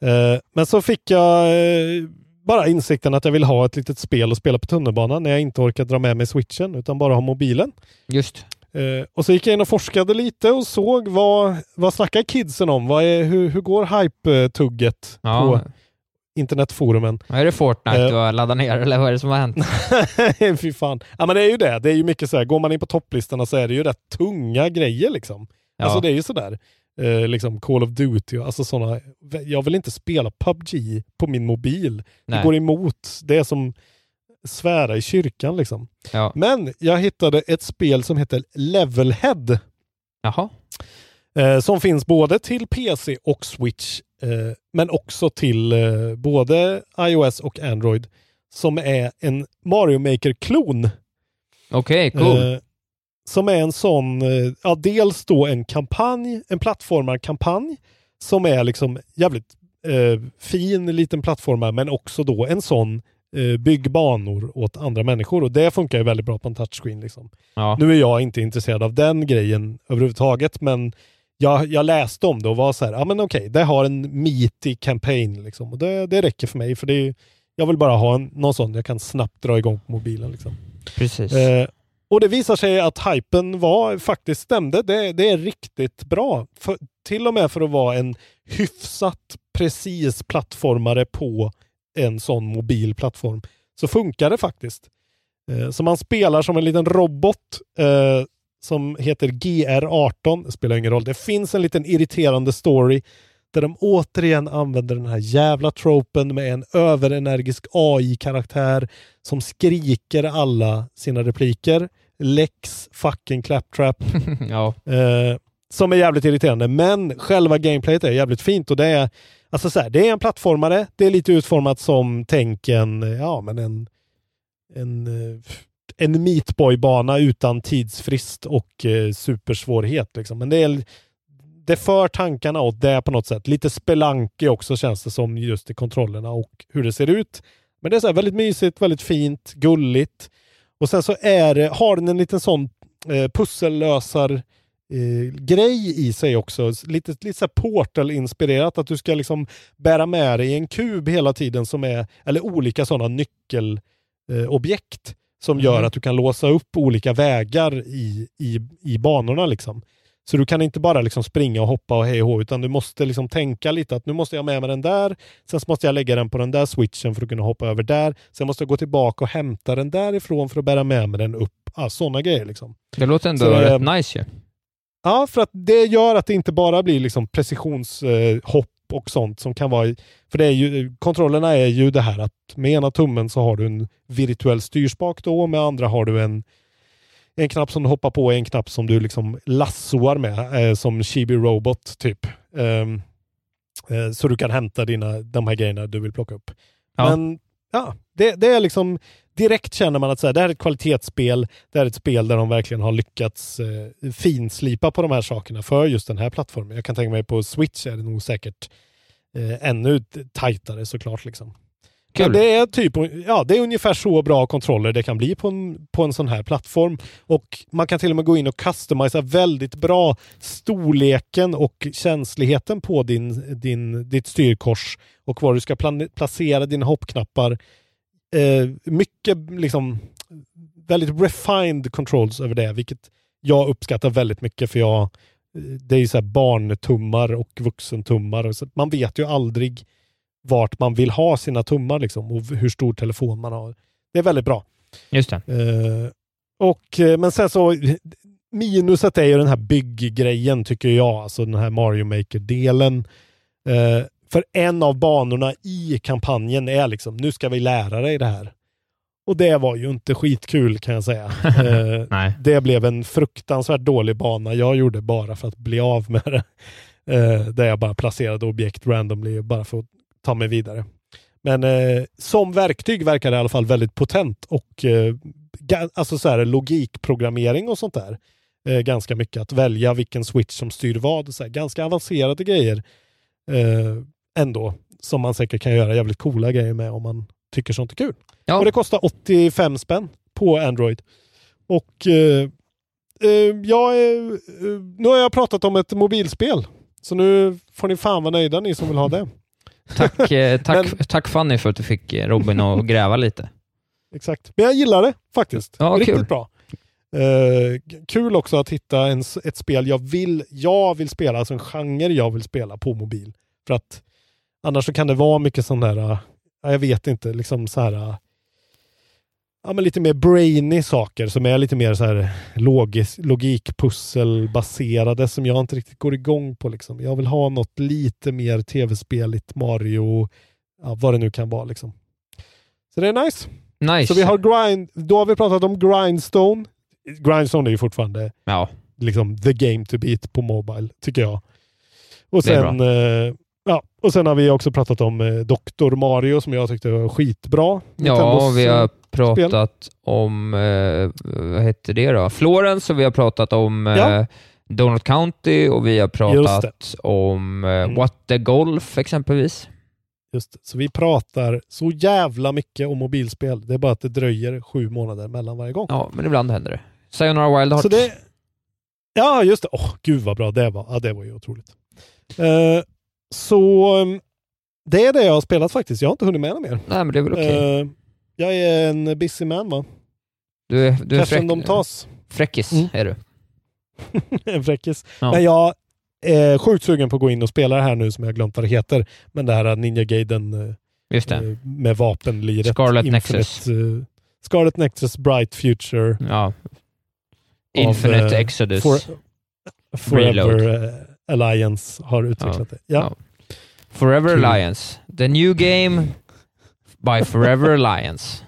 Eh, men så fick jag bara insikten att jag vill ha ett litet spel att spela på tunnelbanan när jag inte orkar dra med mig switchen utan bara ha mobilen. just. Eh, och så gick jag in och forskade lite och såg vad, vad snackar kidsen om? Vad är, hur, hur går hype-tugget Ja. på internetforumen? Är det Fortnite Eh. du har laddat ner, eller vad är det som har hänt? Fy fan. Ja men det är ju det. Det är ju mycket så här, går man in på topplistorna så är det ju rätt tunga grejer liksom. Ja. Alltså det är ju sådär. Eh, liksom Call of Duty alltså sådana. Jag vill inte spela PubG på min mobil. Nej. Det går emot. Det är som svära i kyrkan liksom. Ja. Men jag hittade ett spel som heter Levelhead. Jaha. Eh, som finns både till PC och Switch. Eh, men också till eh, både iOS och Android. Som är en Mario Maker-klon. Okej, cool. Som är en sån, eh, ja dels då en kampanj, en plattformarkampanj som är liksom jävligt eh, fin liten plattformar men också då en sån eh, bygg banor åt andra människor och det funkar ju väldigt bra på en touchscreen. Liksom. ja. Nu är jag inte intresserad av den grejen överhuvudtaget men jag, jag läste om det och var så här, ja men okej, det har en meaty campaign liksom och det, det räcker för mig för det är, jag vill bara ha en, någon sån jag kan snabbt dra igång på mobilen. Liksom. Precis. Eh, och det visar sig att hypen var, faktiskt stämde. Det, det är riktigt bra. För, till och med för att vara en hyfsat precis plattformare på en sån mobil plattform så funkar det faktiskt. Eh, så man spelar som en liten robot eh, som heter GR18. Det spelar ingen roll. Det finns en liten irriterande story där de återigen använder den här jävla tropen med en överenergisk AI-karaktär som skriker alla sina repliker. Lex fucking claptrap. ja. Eh, som är jävligt irriterande. Men själva gameplayet är jävligt fint och det är alltså så här, det är en plattformare. Det är lite utformat som tänk en, ja men en en, eh, en Meatboy-bana utan tidsfrist och eh, supersvårighet. Liksom. Men det, är, det för tankarna åt det på något sätt. Lite spelanke också känns det som just i kontrollerna och hur det ser ut. Men det är så här väldigt mysigt, väldigt fint, gulligt. Och sen så är det, har den en liten sån eh, pussellösar eh, grej i sig också. Lite, lite så Portal-inspirerat. Att du ska liksom bära med dig en kub hela tiden som är, eller olika sådana nyckelobjekt eh, som gör Mhm. att du kan låsa upp olika vägar i, i, i banorna. Liksom. Så du kan inte bara liksom springa och hoppa och hej och hå, utan du måste liksom tänka lite att nu måste jag med mig den där, sen måste jag lägga den på den där switchen för att kunna hoppa över där, sen måste jag gå tillbaka och hämta den därifrån för att bära med mig den upp. Ah, Sådana grejer liksom. Det låter ändå Så det- rätt nice ju. Ja, för att det gör att det inte bara blir liksom precisionshopp och sånt som kan vara... För det är ju, kontrollerna är ju det här att med ena tummen så har du en virtuell styrspak då och med andra har du en, en knapp som du hoppar på och en knapp som du liksom lassoar med, eh, som Chibi Robot typ. Ehm, eh, så du kan hämta dina, de här grejerna du vill plocka upp. Ja. Men ja, det, det är liksom direkt känner man att så här, det här är ett kvalitetsspel. Det här är ett spel där de verkligen har lyckats eh, finslipa på de här sakerna för just den här plattformen. Jag kan tänka mig på Switch är det nog säkert eh, ännu tajtare såklart. Liksom. Kul. Men det är, typ, ja, det är ungefär så bra kontroller det kan bli på en, på en sån här plattform. Och man kan till och med gå in och customisa väldigt bra storleken och känsligheten på din, din, ditt styrkors och var du ska placera dina hoppknappar. Eh, mycket liksom väldigt refined controls över det, vilket jag uppskattar väldigt mycket för jag det är ju så här barntummar och vuxentummar. Och så man vet ju aldrig vart man vill ha sina tummar liksom och hur stor telefon man har. Det är väldigt bra. Just det. Eh, och, eh, men sen så minuset är ju den här bygggrejen tycker jag, alltså den här Mario Maker-delen. Eh, för en av banorna i kampanjen är liksom, nu ska vi lära dig det här. Och det var ju inte skitkul kan jag säga. Eh, Nej. det blev en fruktansvärt dålig bana jag gjorde bara för att bli av med det. Eh, där jag bara placerade objekt randomly bara för att ta mig vidare. Men eh, som verktyg verkar det i alla fall väldigt potent och eh, alltså så här, logikprogrammering och sånt där. Eh, ganska mycket att välja vilken switch som styr vad. Så här, ganska avancerade grejer eh, ändå. Som man säkert kan göra jävligt coola grejer med om man tycker sånt är kul. Ja. Och det kostar 85 spänn på Android. Och eh, eh, jag är, nu har jag pratat om ett mobilspel. Så nu får ni fan vara nöjda ni som vill ha det. Tack, eh, tack, tack Fanny för att du fick eh, Robin att gräva lite. Exakt. Men jag gillar det faktiskt. Ja, Riktigt kul. bra. Eh, kul också att hitta en, ett spel jag vill, jag vill spela, alltså en genre jag vill spela på mobil. För att annars så kan det vara mycket sån där, eh, ja, jag vet inte, liksom så här ja, men lite mer brainy saker som är lite mer så här logis, logikpusselbaserade som jag inte riktigt går igång på. Liksom. Jag vill ha något lite mer tv-speligt, Mario, ja, vad det nu kan vara. Liksom. Så det är nice. Nice. Så vi har grind, då har vi pratat om Grindstone. Grindstone är ju fortfarande Ja, liksom the game to beat på Mobile, tycker jag. Och sen, eh, ja, och sen har vi också pratat om eh, Dr. Mario som jag tyckte var skitbra. ja Nintendos, vi har eh, pratat om, eh, vad hette det då? Florence och vi har pratat om eh, Ja. Donut County och vi har pratat om eh, Mm. What the Golf exempelvis. Just det. Så vi pratar så jävla mycket om mobilspel. Det är bara att det dröjer sju månader mellan varje gång. Ja, men ibland händer det. Sayonara Wild Hearts. Så det, ja, just det. Åh, gud vad bra det var. Ja, det var ju otroligt. Eh, så um, det är det jag har spelat faktiskt. Jag har inte hunnit med något mer. Nej, men det är väl okej. Eh, jag är en busy man va? Du är, du är fräck, de tas. fräckis, Mm. är du. en fräckis. Ja. Men jag är sjukt sugen på att gå in och spela det här nu som jag glömt vad det heter. Men det här Ninja Gaiden eh, Just det. eh, med vapenliret. Scarlet Infinite, Nexus. eh, Scarlet Nexus Bright Future. Ja. av, Infinite eh, Exodus. For, Forever Reload. Alliance har utvecklat det. Ja. Forever Kul. Alliance. The new game by Forever Alliance.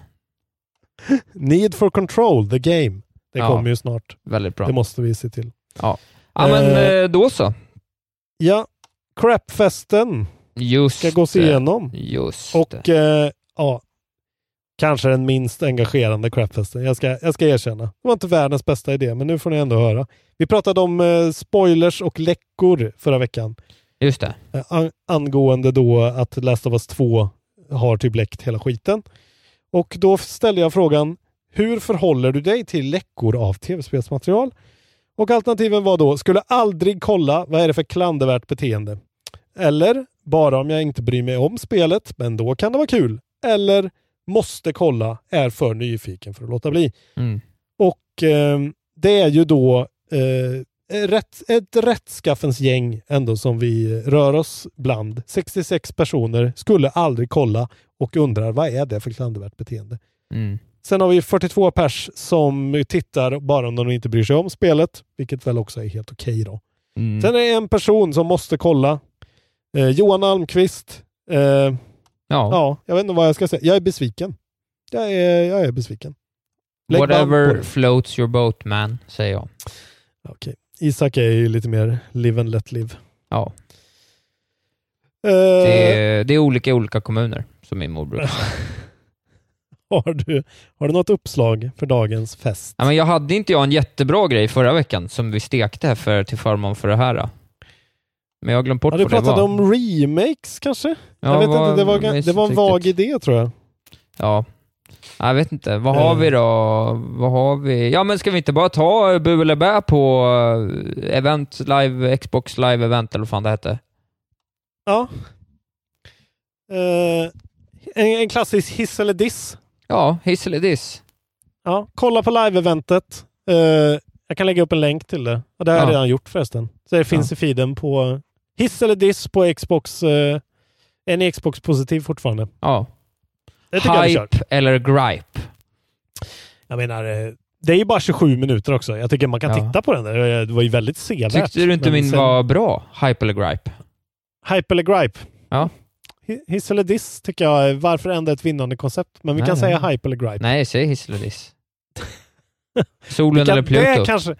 Need for Control, the game. Det Ja. kommer ju snart. Väldigt bra. Det måste vi se till. Ja, ja men Eh, eh, då så. Ja, Crapfesten Just ska gås igenom. Just Och eh, ja, kanske den minst engagerande crapfesten. Jag ska, jag ska erkänna. Det var inte världens bästa idé, men nu får ni ändå höra. Vi pratade om eh, spoilers och läckor förra veckan. Just det. Eh, an- angående då att Last of Us 2 har typ läckt hela skiten. Och då ställde jag frågan, hur förhåller du dig till läckor av tv-spelsmaterial? Och alternativen var då, skulle aldrig kolla, vad är det för klandervärt beteende? Eller, bara om jag inte bryr mig om spelet, men då kan det vara kul. Eller, måste kolla, är för nyfiken för att låta bli. Mm. Och eh, det är ju då eh, rätt, ett rättskaffens gäng ändå som vi rör oss bland. 66 personer skulle aldrig kolla och undrar vad är det för klandervärt beteende. Mm. Sen har vi 42 pers som tittar bara om de inte bryr sig om spelet, vilket väl också är helt okej då. Mm. Sen är det en person som måste kolla. Eh, Johan Almqvist. Eh, Ja. ja, jag vet inte vad jag ska säga. Jag är besviken. Jag är, jag är besviken. Lägg Whatever floats your boat man, säger jag. Okej. Isak är ju lite mer live and let live. Ja. Eh, Det är, det är olika i olika kommuner, som min mor brukar säga. har, du, har du något uppslag för dagens fest? Ja, men jag hade inte jag en jättebra grej förra veckan som vi stekte här för, till förmån för det här. Men jag har glömt bort Ja, du vad det pratade var. om remakes kanske? Ja, jag vet vad- inte, det var, det var en vag idé tror jag. Ja. Jag vet inte. Vad har Eh. vi då? Vad har vi? Ja, men ska vi inte bara ta bu eller bä på eh, event, live, Xbox live event eller vad fan det hette? Ja. Eh, en, en klassisk hiss eller diss. Ja, hiss eller diss. Ja, kolla på live-eventet. Eh, jag kan lägga upp en länk till det. Och det har jag Ja. redan gjort förresten. Så det finns i feeden på hiss eller diss på Xbox. Eh, är ni Xbox positiv fortfarande? Ja. Hype eller gripe? Jag menar, eh, det är ju bara 27 minuter också. Jag tycker man kan Ja. titta på den. där. Det var ju väldigt sevärt. Tyckte du inte min sen- var bra? Hype eller gripe? Hype eller gripe? Ja. Hi- Hiss eller diss tycker jag. Varför ändra ett vinnande koncept? Men vi Nej, kan nej. säga hype eller gripe. Nej, säg hiss eller diss. Solen kan- eller Pluto? Det kanske,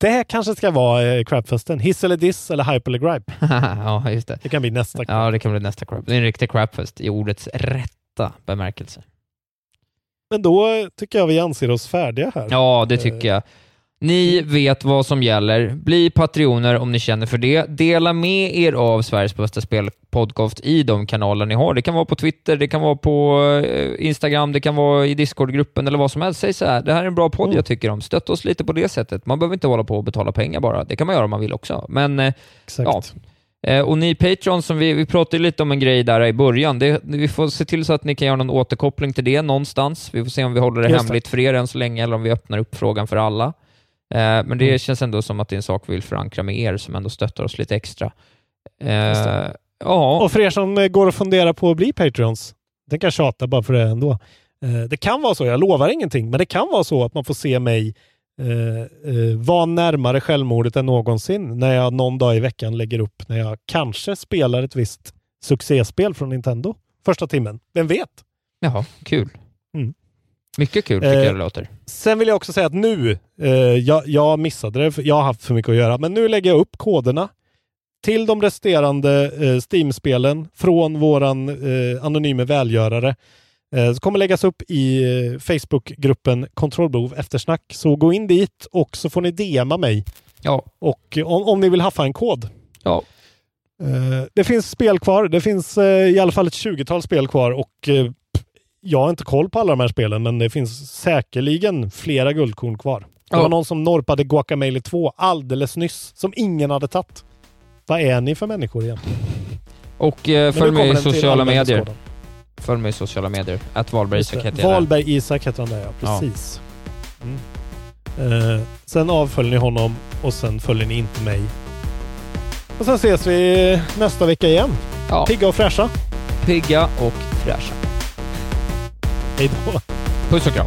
det kanske ska vara eh, crapfesten. Hiss eller diss eller hype eller gripe. ja, just det. Det kan bli nästa. Ja, det kan bli nästa crap. Det är en riktig crapfest i ordets rätta bemärkelse. Men då eh, tycker jag vi anser oss färdiga här. Ja, det tycker jag. Ni vet vad som gäller. Bli patrioner om ni känner för det. Dela med er av Sveriges bästa spelpodcast i de kanaler ni har. Det kan vara på Twitter, det kan vara på eh, Instagram, det kan vara i Discord-gruppen eller vad som helst. Säg så här, det här är en bra podd Mm. jag tycker om. Stötta oss lite på det sättet. Man behöver inte hålla på och betala pengar bara. Det kan man göra om man vill också. Men eh, Exakt. Ja. Eh, Och ni Patreon, som vi, vi pratade lite om en grej där i början. Det, vi får se till så att ni kan göra någon återkoppling till det någonstans. Vi får se om vi håller det Just det. hemligt för er än så länge, eller om vi öppnar upp frågan för alla. Eh, Men det Mm. känns ändå som att det är en sak vi vill förankra med er, som ändå stöttar oss lite extra. Eh, det. ja, Och för er som eh, går och funderar på att bli Patreons, det kan jag tjata bara för det ändå. Eh, Det kan vara så, jag lovar ingenting, men det kan vara så att man får se mig eh, eh, vara närmare självmordet än någonsin när jag någon dag i veckan lägger upp när jag kanske spelar ett visst succéspel från Nintendo första timmen. Vem vet? jaha, kul. Mm. Mycket kul tycker Eh, jag det låter. Sen vill jag också säga att nu, eh, jag, jag missade det, för jag har haft för mycket att göra, men nu lägger jag upp koderna till de resterande eh, Steam-spelen från våran eh, anonyme välgörare. Eh, så kommer läggas upp i eh, Facebookgruppen Kontrollbehov eftersnack. Så gå in dit och så får ni DMa mig. Ja. Och eh, om, om ni vill haffa en kod. Ja. Det finns spel kvar. Det finns i alla fall ett 20-tal spel kvar och jag har inte koll på alla de här spelen, men det finns säkerligen flera guldkorn kvar. Det Ja. var någon som norpade Guacamelee 2 alldeles nyss, som ingen hade tagit. Vad är ni för människor egentligen? Och eh, följ mig i sociala medier. användarskådan. Följ mig i sociala medier. Att Wahlberg. Isak heter jag. Wahlberg Isak heter han där, ja. Ja. Precis. Mm. Eh, sen avföljer ni honom och sen följer ni inte mig. Och sen ses vi nästa vecka igen. Ja. Pigga och fräscha. Pigga och fräscha. Hej då. Puss och kram.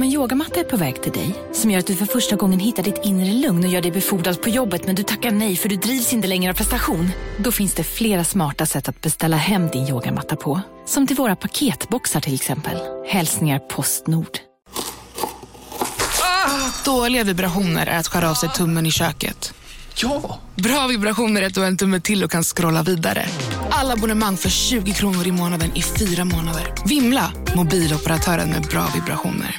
Om en yogamatta är på väg till dig, som gör att du för första gången hittar ditt inre lugn och gör dig befordrad på jobbet men du tackar nej för du drivs inte längre av prestation. Då finns det flera smarta sätt att beställa hem din yogamatta på. Som till våra paketboxar till exempel. Hälsningar Postnord. Dåliga vibrationer är att skära av sig tummen i köket. Ja! Bra vibrationer är att du har en tumme till och kan scrolla vidare. Alla Alla abonnemang för 20 kronor i månaden i fyra månader. Vimla! Mobiloperatören med bra vibrationer.